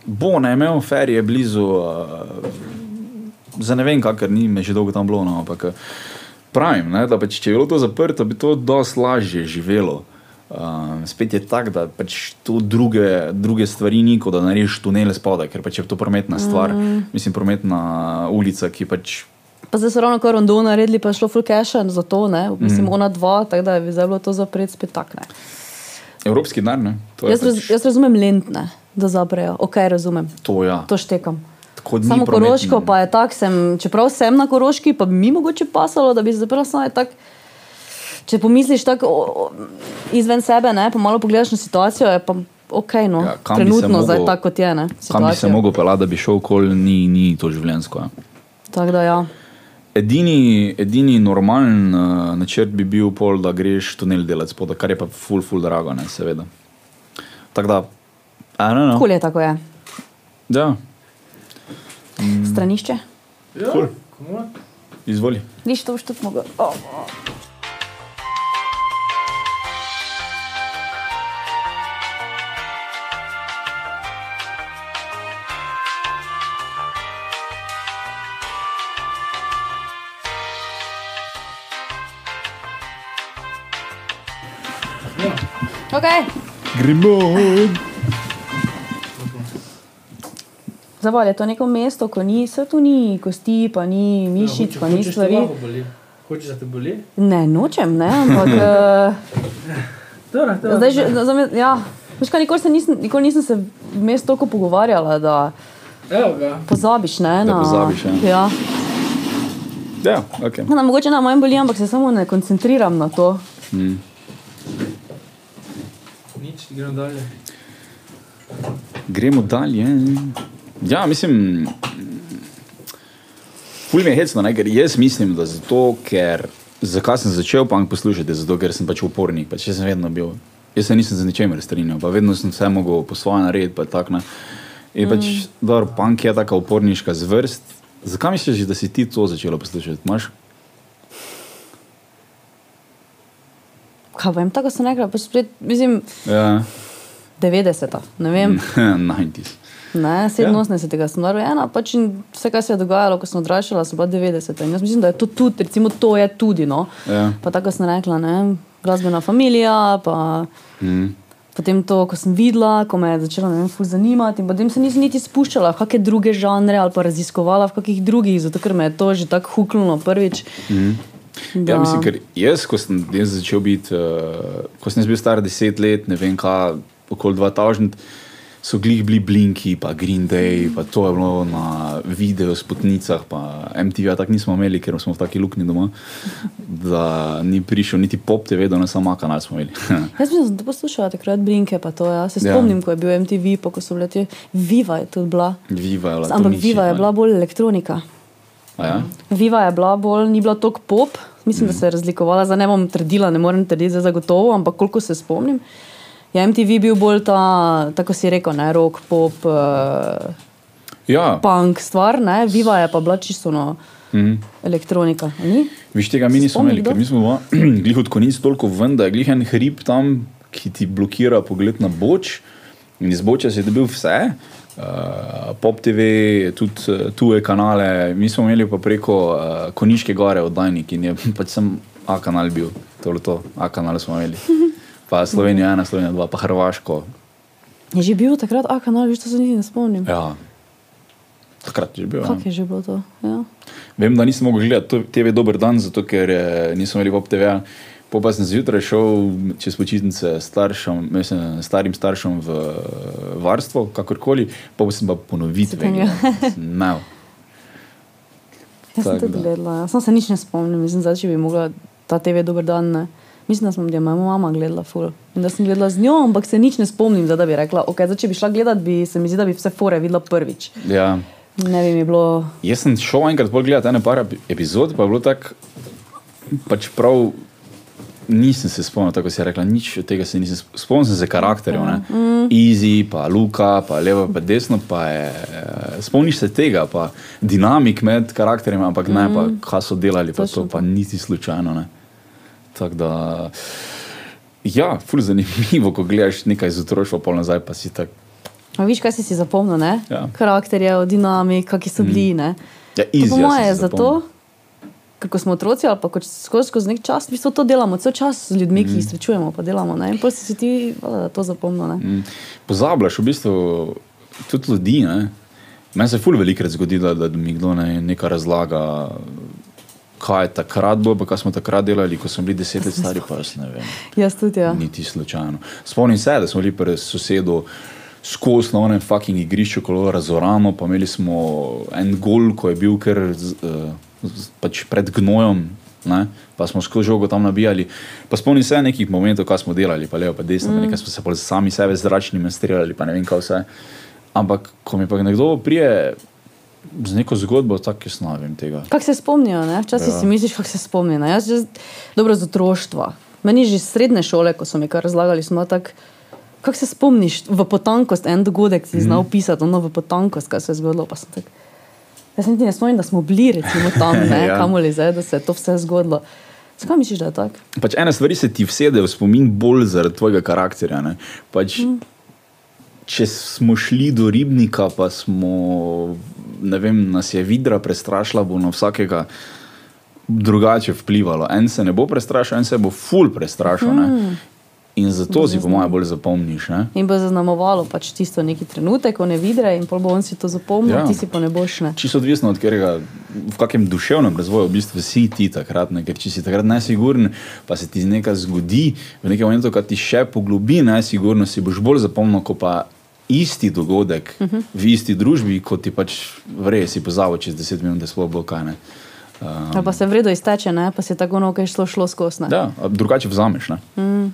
A: bo ne imel ferije blizu, uh, za ne vem, kakor ni me že dolgo tam bilo, no, ampak eh, pravim, ne, da pač, če je bilo to zaprto, bi to dosti lažje živelo. Um, spet je tako, da pač tu druge, druge stvari ni, kot da narediš tunele spodaj, ker pač je to prometna stvar. Mm. Mislim, prometna ulica, ki pač
C: Pa zdaj so ravno kar rondo naredili, pa je šlo full cache za to, ne? mislim,
A: Mhm.
C: ona dva, tako da bi zdaj bilo to zapret spet tak. Ne?
A: evropski denar, ne.
C: Jaz, raz,
A: pač,
C: jaz razumem lentne, da zaprejo, ok, razumem,
A: to ja.
C: to štekam.
A: Tako ni
C: Samo
A: prometni-
C: Koroško pa je tak, sem, čeprav sem na Koroški, pa bi mi mogoče pasalo, da bi zaprla samo tak. Če pomisliš tako izven sebe, ne, pa malo pogledaš na situacijo, je pa ok, no,
A: Ja,
C: trenutno
A: mogel-
C: zdaj tako kot je. Ne,
A: Kam bi se mogel pelati, da bi šel kol, ni, ni to življensko. Ja.
C: Tako da ja.
A: Edini, edini normalen uh, načrt bi bil, pol, da greš tunel delati spodaj, kar je pa ful, ful drago, ne, seveda. Tako da, know.
C: Kul je tako je.
A: Ja,
C: Stranišče.
D: Ja,
A: Cool. izvoli.
C: Viš, to boš tudi mogel. Oh. Okay.
A: Gremo.
C: Zavolj je to neko mesto, ko ni, vse tu ni kosti, pa ni mišic,
D: Ja,
C: pa ni stvari.
D: Hočeš, da te boli?
C: Ne, nočem, ne, ampak uh,
D: Dobro, dobro.
C: zdaj že, za me, ja. Veš kaj, nikoli, se nisem, nikoli nisem se vmes toliko pogovarjala, da
D: Evo ga.
C: pozabiš, ne,
A: Da
C: na,
A: pozabiš, ja.
C: ja.
A: Ja, ok.
C: Ja, na, mogoče na manj boli, ampak se samo ne koncentriram na to.
A: Mm.
D: Nič, gremo dalje.
A: Gremo dalje. Ja, mislim, ful mi je hecno, ne, ker jaz mislim, da zato, ker, zakaj sem začel punk poslušati, zato ker sem pač upornik, pač jaz sem vedno bil. Jaz se nisem za ničemer strinjal, pa vedno sem vse mogel po svoje narediti, pa tako ne. In pač, mm. dobro, punk je taka uporniška zvrst. Zakaj misliš, da si ti to začela poslušati? Imaš
C: Kaj vem, tako sem rekla, pač spet, mislim,
A: Ja,
C: 90-ta, ne vem.
A: 90s.
C: Ne, 87. sem bila rojena, pač vse, kar se je dogajalo, ko sem odraščala, so bila 90. In jaz mislim, da je to tudi, recimo, to je tudi. No.
A: Ja.
C: Pa tako sem rekla, ne, glasbena familija, pa
A: Mm.
C: potem to, ko sem videla, ko me je začelo ne vem, ful zanimati. In potem se nisem niti spuščala v kakšne druge žanre ali pa raziskovala v kakih drugih, zato ker me je to že tako huknilo prvič.
A: Mm. Ja, mislim, ker jaz, ko sem jaz začel biti, uh, ko sem bil star deset let, ne vem kaj, okoli 2000, so glih bili Blinki, pa Green Day, pa to je bilo na videu, spotnicah, pa MTV, tako nismo imeli, ker smo v taki luknji doma, da ni prišel niti pop TV, da ne samo kanal smo imeli.
C: Jaz sem to poslušala takrat, Blinke, pa to. Ja. Se
A: Ja.
C: spomnim, ko je bil MTV, pa ko so bile te Viva je tudi bila.
A: Viva je bila.
C: Ampak Viva je bila bolj elektronika.
A: A Ja?
C: Viva je bila bolj, ni bila toliko pop, mislim, da se je razlikovala, zdaj ne bom trdila, ne morem trditi za zagotovo, ampak koliko se spomnim. Je MTV bil bolj ta, tako si rekel, ne, rock, pop, uh,
A: Ja,
C: punk stvar, ne, Viva je pa bila čisto no,
A: Mhm.
C: elektronika. a Ni?
A: Viš tega mi nismo imeli, ker mi smo glih od konic toliko ven, da je glih en hrib tam, ki ti blokira pogled na boč. In iz boča si dobil vse, uh, pop TV, tudi uh, tuje kanale. Mi smo imeli pa preko uh, Koniške gore oddajnik in je pač sem A kanal bil, to je to, A kanal smo imeli. Pa Slovenija ena, Slovenija dva, pa Hrvaško.
C: Je že bil takrat A kanal, viš, to se niti ne spomnim.
A: Ja. Takrat je že bil.
C: Kako je že bilo to? Ja.
A: Vem, da nisem mogel gledati TV Dober dan, zato ker eh, nismo imeli pop TV. Po pa sem zjutraj šel čez počitnice staršem, mislim, starim staršem v eh, varstvo, kakorkoli, pa sem pa ponovitve.
C: Ponovil.
A: Ne.
C: Jaz sem tudi
A: da.
C: gledala, ja. sam se nič ne spomnim, mislim, zdaj, če bi mogla ta TV dober dan. Ne. Mislim, da sem da je moja mama gledala ful. In da sem gledala z njo, ampak se nič ne spomnim, zdaj, da bi rekla, ok, zdaj, če bi šla gledat, bi se mi zdi, da bi vse fore videla prvič.
A: Ja.
C: Ne bi mi bilo.
A: Jaz sem šel enkrat bolj gledati ene par epi- epizod, pa je bilo tako, pač prav. Nisem se spomnil, tako si rekla, nič od tega se nisem spomnil. Spomnil sem se karakterjev, ne. Easy, pa Luka, pa levo, pa desno, pa je. eh, Spomniš se tega, pa dinamik med karakterjem, ampak ne pa, kaj so delali, pa
C: Točno
A: to pa niti slučajno. Ne. Tako da. Ja, ful zanimivo, ko gledaš nekaj iz otroštva, pol nazaj pa si tak.
C: A viš, kaj si si zapomnil, ne?
A: Ja.
C: Karakterje, dinamik, kakšni so bili, ne?
A: Ja, easy,
C: po moje je zato, ker ko smo otroci ali pa ko skozi, skozi nek čas, bistvu to delamo, cel čas z ljudmi,
A: Mhm.
C: ki jih srečujemo, pa delamo, ne? In potem si ti valjda, to zapomnil, ne?
A: Mm. Pozabljaš v bistvu tudi ljudi. Ne? Meni se ful velikrat zgodilo, da mi kdo ne, nekaj razlaga, kaj je takrat bilo, pa kaj smo takrat delali, ko smo bili deset let stari, pa jaz ne vem.
C: Jaz tudi, ja.
A: Niti slučajno. Spomnim se, da smo bili pri sosedu skozi na onem fucking igrišču, kolo razorano, pa imeli smo en gol, ko je bil kar z, uh, z, pač pred gnojem. Ne? Pa smo skozi žogo tam nabijali. Pa spomnim se nekih momentov, kaj smo delali, pa levo, pa desno, mm. pa nekaj smo se pol sami sebe zračnimi streljali, pa ne vem kaj vse. Ampak, ko mi pa nekdo prije z neko zgodbo, tako jaz ne vem tega.
C: Kako se spomnijo, ne? Včasih
A: Ja.
C: si misliš, kako se spomnijo. ne. Jaz, jaz, dobro, z otroštva. Meni že iz srednje šole, ko so mi kar razlagali, smo tako. Kako se spomniš v potankost, en dogodek si znal pisati, ono v potankost, kaj se je zgodilo. pa sem tak, Jaz niti ne spomnim, da smo bili recimo, tam, ne,
A: Ja.
C: kamoli zdaj, da se je to vse zgodilo. Zakaj misliš, da je tako?
A: Pač ene stvari se ti vsedejo v spomin bolj zaradi tvojega karakterja. Ne? Pač, mm. Če smo šli do ribnika, pa smo, ne vem, nas je vidra prestrašila, bo na vsakega drugače vplivalo. En se ne bo prestrašil, en se bo ful prestrašil. Mm. In zato si po mojem bolj zapomniš. Ne?
C: In bo zaznamovalo pač tisto neki trenutek, ko ne vidre, in pol bo on si to zapomnil,
A: Ja.
C: ti si pa ne boš. Ne.
A: Čisto odvisno od tega, v kakem duševnem razvoju v bistvu si ti takrat. Ne? Ker če si takrat nesiguren, pa se ti nekaj zgodi, v nekem momentu, ko ti še poglobi nesigurnost, si boš bolj zapomnil, kot pa isti dogodek uh -huh. v isti družbi, kot ti pač vrej, si pozabil čez deset minut, da sploh bo kaj. Ne? Um,
C: Ali pa se vredno izteče, ne? pa si tako ono, kaj šlo, šlo skozi.
A: da, drugače vzameš.
C: Mm.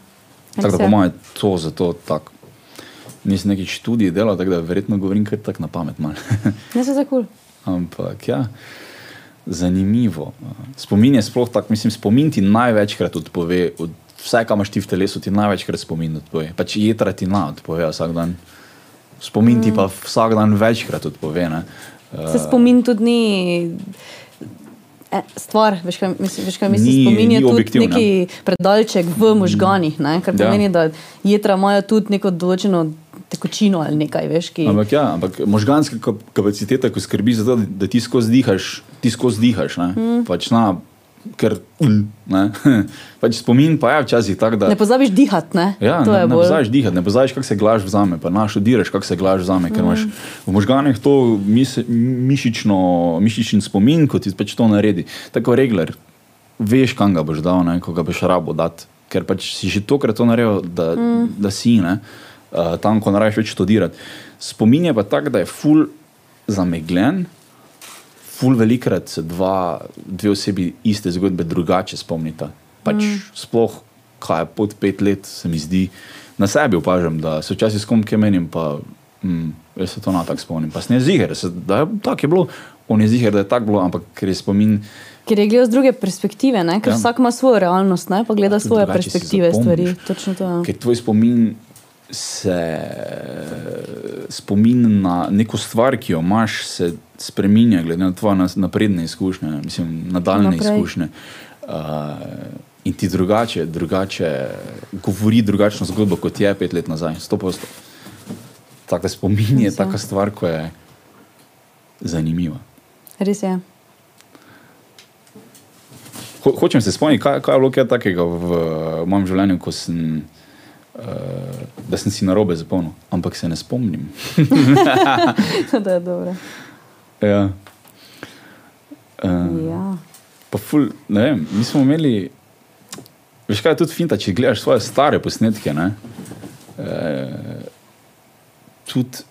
A: Tako da po
C: je.
A: mojem to zato tako. Nisem neki študij delal, tako da verjetno govorim kar tako na pamet.
C: Ne se zakul.
A: Ampak ja, zanimivo. Spomin je sploh tak, mislim, spomin ti največkrat odpove, od vse, kar imaš ti v telesu, ti največkrat spomin odpove. Pač jedra ti na odpove vsak dan. Spomin ti pa vsak dan večkrat odpove. Ne?
C: Se spomin tudi ni e, stvar, veš kaj, mislim, veš, kaj mislim.
A: Ni-
C: spomin je
A: ni
C: tudi neki predalček v možganih, ne? kar
A: Ja.
C: pomeni, da jedra imajo tudi neko določeno tekočino ali nekaj, veš, ki.
A: Ampak, ja, ampak možganska kap- kapaciteta, ko skrbi za to, da ti skozi dihaš, ti skozi dihaš. Mm. Pač, na, ker, ne, pač spomin pa je včasih tak, da.
C: Ne pozabiš dihati, ne?
A: Ja,
C: to
A: ne, ne
C: bolj.
A: poznaš dihati, ne poznaš, kako se glaž vzame, pa naš odiraš, kako se glaž vzame, ker imaš v možganih to mis, mišično, mišični spomin, ko ti pač to naredi. Tako regler. veš, kam ga boš dal, ne, ko ga boš rabo dati. Ker pač si že tokrat to naredil, da, mm. da si ne, uh, tam, ko narajš več študirati. Spomin je pa tak, da je ful zamegljen, ful velikrat se dva, dve osebi iste zgodbe drugače spomnita. Pač mm. sploh, kaj je pod pet let, se mi zdi, na sebi opažam, da se včasih s kom kaj menim, pa mm, jaz se to na tak spomnim. Pa sem ziger, da je tako je bilo, on je ziger, da je tako bilo, ampak ker je spomin.
C: Ker je gledal z druge perspektive, ne? ker ja. vsak ima svojo realnost, ne? pa gleda
A: Ja,
C: svoje perspektive stvari. Točno to. ja.
A: Ker tvoj spomin se spomin na neko stvar, ki jo imaš, se spremenja, glede na tvoje napredne izkušnje, mislim, nadaljne
C: Naprej.
A: izkušnje. Uh, in ti drugače, drugače govori drugačno zgodbo, kot je pet let nazaj, sto posto. Tako da spomin je. taka stvar, ko je zanimiva.
C: Res je.
A: Ho, hočem se spomniti, kaj, kaj je bilo kaj takega v, v mojem življenju, ko sem, uh, da sem si narobe zapomnil, ampak se ne spomnim.
C: da je dobro.
A: ja. Uh,
C: Ja.
A: pa ful, ne vem, mi smo imeli, veš kaj je tudi finta, če gledaš svoje stare posnetke, ne, uh, tudi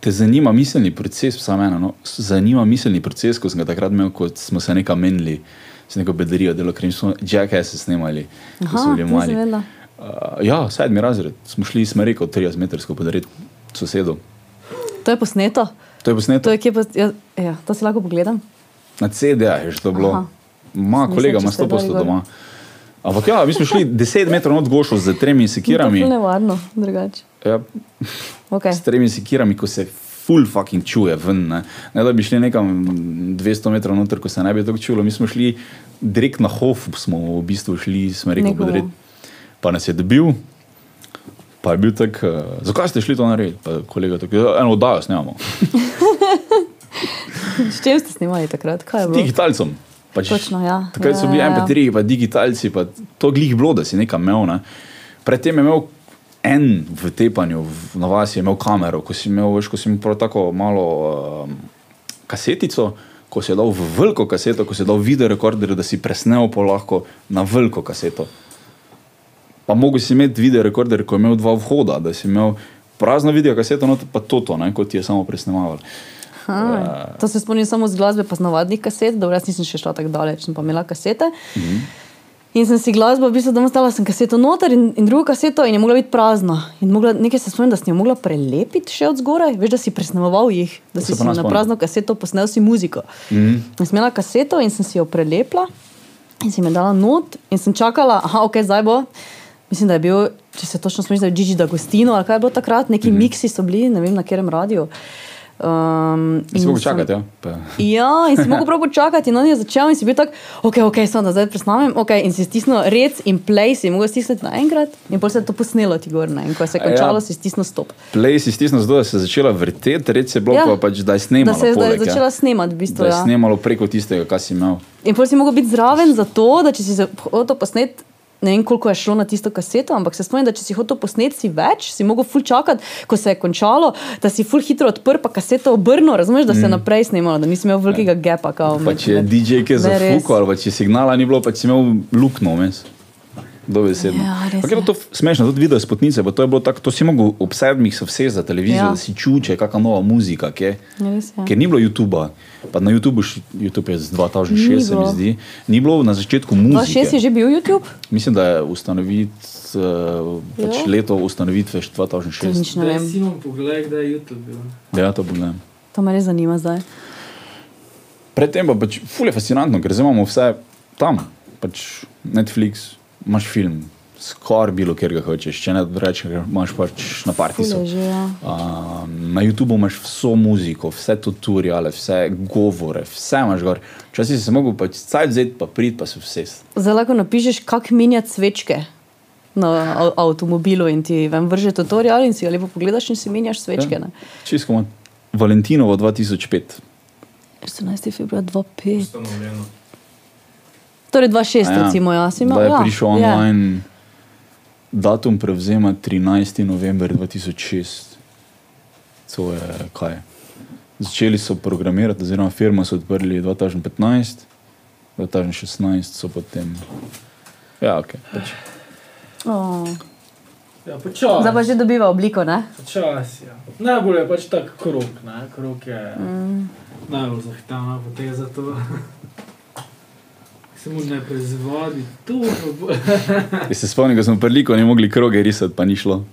A: te zanima miselni proces, samo eno, no, zanima miselni proces, ko sem ga takrat imel, ko smo se nekaj menili, s neko bedarijo, delo, ker smo Jackass snemali, ko
C: Aha,
A: smo bili mali. Uh, ja, sedmi razred, smo šli, smo rekel, 30 metrsko podariti sosedu.
C: To je posneto.
A: To je posneto.
C: To, je kje, pos... ja, ja, to si lahko pogledam.
A: Na CD-ju je že to bilo.
C: Aha.
A: Ma,
C: Mislim,
A: kolega ima
C: ste
A: 100%
C: dali gor.
A: doma. Ampak ja, mi smo šli 10 metrov od gošov z tremi sekirami.
C: To je nevarno, drugače.
A: Ja,
C: Okay.
A: s tremi sekirami, ko se full fucking čuje ven. Ne, ne da bi šli nekam 200 metrov noter, ko se ne bi tako čulo. Mi smo šli direkt na Hof, smo v bistvu šli, smo rekli, podred. Pa nas je dobil. Pa je bil tak, uh, zakaj ste šli to narediti? Pa kolega tako, "Ja, eno oddajo snemamo.
C: S čim ste snimali takrat? Kaj je bilo?
A: Digitalcem. Pač,
C: Točno, ja.
A: Takrat so
C: Ja,
A: bili
C: ja, ja.
A: MP3, pa digitalci, pa to glih bilo, da si nekaj imel. Ne. Predtem je imel en v tepanju, na vas je imel kamero, ko si imel, veš, ko si imel prav tako malo um, kasetico, ko si je dal v veliko kaseto, ko si je dal video rekorder, da si presnel po lahko na veliko kaseto. Pa mogo si imeti video rekorder, ko je imel dva vhoda, da si imel prazno video kaseto, no pa toto, ne, kot ti je samo presnemal.
C: Aha, to se spomnim samo z glasbe, pa z navadnih kaset, dobro, jaz nisem še šla tako daleč, sem pa imela kasete.
A: Mhm.
C: In sem si glasbo, v bistvu doma stala sem kaseto noter in, in drugo kaseto in je mogla biti prazna. In mogla, nekaj se spomnim, da si jo mogla prelepiti še od zgoraj, veš, da si presnemoval jih, da si, si na prazno kaseto posnel si muziko.
A: Mhm.
C: In sem imela kaseto in sem si jo prelepila in si mi dala not in sem čakala, aha, ok, zdaj bo. Mislim, da je bil, če se točno spomnim, da je Gigi D'Agostino ali kaj je bilo takrat, neki mm miksi so bili, ne vem na katerem radiju. Um,
A: In si mogel čakati, ja. Pa.
C: Ja, in si mogel prav počakati, in on je začel in si bil tak, ok, ok, samo da zdaj presnamem, ok, in si stisnil rec in play, si mogel stisniti naenkrat, in potem se je to posnelo ti gor, ne, in ko se je
A: ja.
C: končalo, si stisnil stop.
A: Play si stisnil zato, da se je začela vrteti, reč je bilo
C: Ja.
A: ja. pa pač, da je
C: Da
A: snemalo.
C: se je zdaj
A: poleg,
C: začela
A: ja.
C: snemati, v bistvu.
A: Da je
C: Ja.
A: snemalo preko tistega, kar si imel.
C: In potem si mogel biti zraven zato, da če si se hotel posnet. Ne vem, koliko je šlo na tisto kaseto, ampak se spomnim, da če si hotel posneti, si več, si mogel ful čakati, ko se je končalo, da si ful hitro odprl, pa kaseto obrnil, razumeš, da se mm. naprej snimalo, da nisi imel velikega gepa. Kao,
A: Pa če je DJ
C: Ne, res.
A: zafukal, ali pa če signala ni bilo, pa si imel luknjo vmes. Dobesedno.
C: Ja,
A: Pa je to smešno, tudi video spotnice, pa to je bilo tako, to si mogel ob sedmih se vse za televizijo,
C: Ja.
A: ja. da si čuče, kakšna nova muzika, kje.
C: Ja, je.
A: Ker ni bilo YouTuba, pa na YouTubu, YouTube je z 2006,
C: Ni
A: se mi zdi, ni bilo na začetku muzike.
C: 2006 je že bil YouTube?
A: Mislim, da je ustanovit, uh, pač
C: Ja.
A: leto ustanovitve še
C: To
A: 2006.
C: nič ne vem.
D: si imam pogled, kdaj je YouTube bil.
A: Ja, to pogledam.
C: To me res zanima zdaj.
A: Predtem pa pač ful je fascinantno, ker zdaj imamo vse tam. Pač Netflix, imaš film, skoraj bilo, kjer ga hočeš. Če ne rečeš, imaš pač na
C: je že, ja.
A: Uh, na YouTubu imaš vso muziko, vse tutoriale, vse govore, vse imaš gor. Včasih si se mogel pač cajt vzeti, pa prid pa se vse.
C: Zdaj lahko napišeš, kako minjati svečke na av- avtomobilu in ti vem, vrže tutorial in si ga lepo pogledaš in si menjaš svečke.
A: Ja.
C: ne.
A: Čisto. Valentinovo 2005.
C: 14. februar 2005.
B: Ustanovljeno.
C: Torej 2006,
A: A
C: ja. recimo, jaz imam.
A: Da je
C: ja,
A: prišel online, datum prevzema 13. november 2006. To je kaj. Začeli so programirati, oziroma firmo so odprli 2015, etažni 16 so potem. Ja, ok. Pač.
C: Oh.
D: Ja, počasi.
C: Zdaj pa že dobiva obliko, ne?
D: Počasi, ja. Najbolj je pač tak krok, ne? Krok je mm. najbolj zahtevna poteza to. Se mu ne prezvodi, tu
A: Jaz se spomnim, ko smo prliko ne mogli kroge risati, pa ni šlo.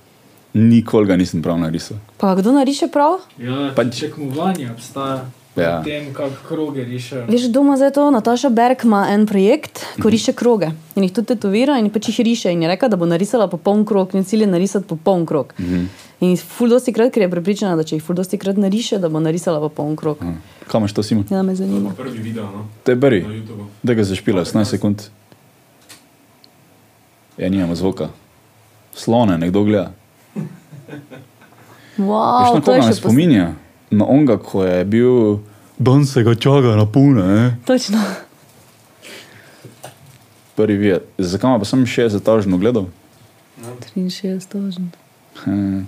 A: Nikoli ga nisem prav narisal.
C: Pa kdo nariše prav?
D: Ja,
A: Pač-
D: pač tekmovanje obstaja.
A: Ja.
D: Tem, kako kroge rišejo.
C: Veš, doma zdaj to, Nataša Berg ima en projekt, ko riše kroge in jih tudi tetovira in pač jih riše. In je rekla, da bo narisala popoln krog, in cilj je narisati popoln krog. Mm -hmm. In ful dosti krat, ker je prepričana, da če jih ful dosti krat nariše, da bo narisala popoln krog. Mm.
A: Kam imaš to, Simon?
C: Ja, me zanima.
B: Prvi video no,
A: To je prvi.
B: na.
A: Da ga zašpila, 18 sekund. Ja, nimamo zvoka. Slone, nekdo gleda. Veš,
C: Wow,
A: na
C: to je
A: koga me
C: še pos...
A: Na onga, ko je bil, dan se ga čaka na pune. Ne?
C: Točno.
A: Prvi vid. Zakaj pa sem 60 tažno gledal?
C: 63 tožen.
A: Hm.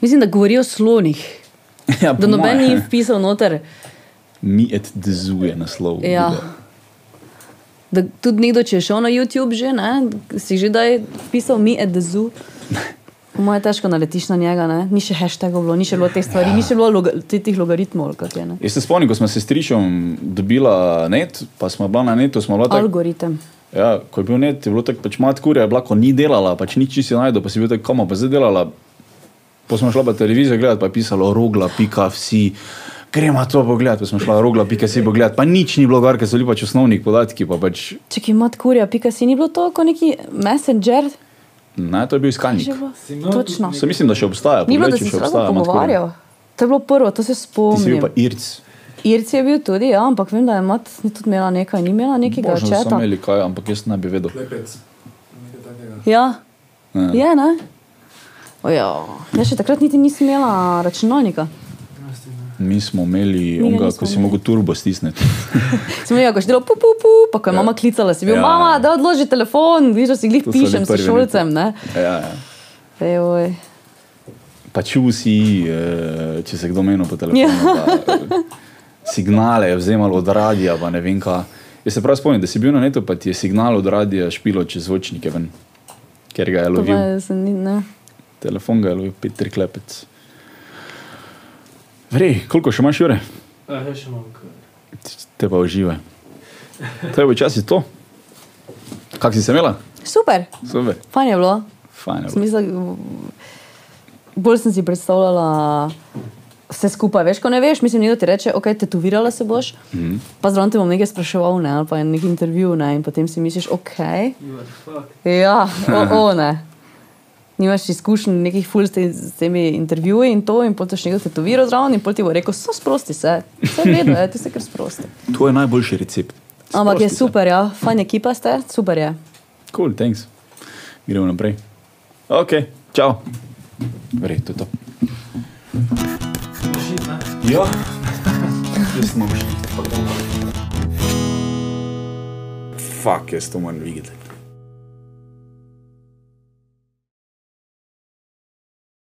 C: Mislim, da govori o slonih.
A: Ja,
C: Da noben ni vpisal noter.
A: Mi et dezuje naslov.
C: Ja.
A: videa.
C: Da tudi nekdo, če je šel na YouTube, že, ne, si že da je pisal mi edezu. Po mojem težko naletiš na njega, ne? ni še hashtagov bilo, ni še bilo teh stvari, ni še bilo loga, teh logaritmov. je, ne.
A: Jaz se spomnim, ko smo se s Trišom dobila net, pa smo bila na netu, smo bila tako.
C: Algoritem.
A: Ja, ko je bil net, je bilo tako, pač mat kurja, je bila, ko ni delala, pač nič si najdel, pa si bil tako, koma pa zdaj delala. Pa smo šla pa televizijo gledati, pa je pisalo rogla, pika, vsi. Gremo to pogledati, pa smo šla rogla, pika, si pogledati, pa nič ni bilo, ker so bili pač osnovni podatki, pa pač,
C: Če ki imaš kurja, pika si ni bilo to, kot neki messenger.
A: Ne, to je bil iskalnik.
C: Točno.
A: Se mislim, da še obstaja.
C: Ni bilo, da si
A: še
C: se lahko pogovarjal. To je bilo prvo, to se
A: Ti si bil
C: spomnim.
A: pa Irc.
C: Irci je bil tudi, ja, ampak vem, da je mat ni tudi imela nekaj, ni imela nekega
A: Možno so
C: četa.
A: imeli kaj, ampak jaz ne bi vedel.
B: Klepec. Nekaj takega.
C: Ja,
A: Ja.
C: je, ne? Oja, jaz še takrat niti nisem imela računalnika.
A: Mi smo imeli
C: ga
A: onga, ko si
C: imeli.
A: mogel turbo stisniti.
C: Sem imela, ko si delal pu, pu, pu, pa ko je mama klicala, si bil,
A: Ja.
C: mama, da odloži telefon, vidiš, da si glih
A: To so bili
C: pišem s šolcem, ne?
A: Ja, ja.
C: Ejoj.
A: Pa čuv si, eh, če se kdo menil po telefonu.
C: Ja.
A: Eh, signale je vzemal od radia, pa ne vem kaj. Jaz se prav spomnim, da si bil na netu, pa ti je signal od radia špilo čez zvočnike ven, ker ga je lovil.
C: je, se ni, ne.
A: Telefon ga je lovil, Petr Klepec. Vrej, koliko še imaš ure?
D: Ja, še imam.
A: Te pa uživaj. To je počasi to. Kak si se imela?
C: Super,
A: Super,
C: fajn je bilo.
A: fajn. je
C: Sem
A: bilo.
C: mislila, bolj sem si predstavljala vse skupaj. Veš, ko ne veš, mislim, nekdo ti reče, ok, tetovirala se boš, mm -hmm. pa zraven te bom nekaj spraševal, ne, ali pa je nek intervju, ne, in potem si misliš, ok,
D: You are fucked.
C: ja, o, o ne. Nimaš izkušenj nekih ful s, te, s temi intervjuji in to, in potem ti nekdo tetovira zraven, in potem ti bo rekel, so sprosti se, vse v redu, je, ti se kar sprosti.
A: To je najboljši recept.
C: Ampak je
A: Sprosti se.
C: super, ja, fajn ekipa ste, super je.
A: Cool, thanks. Gremo naprej. Ok, čau. Vrej, to je to. Ja, jaz sem šli. Fak, jaz to moram videti.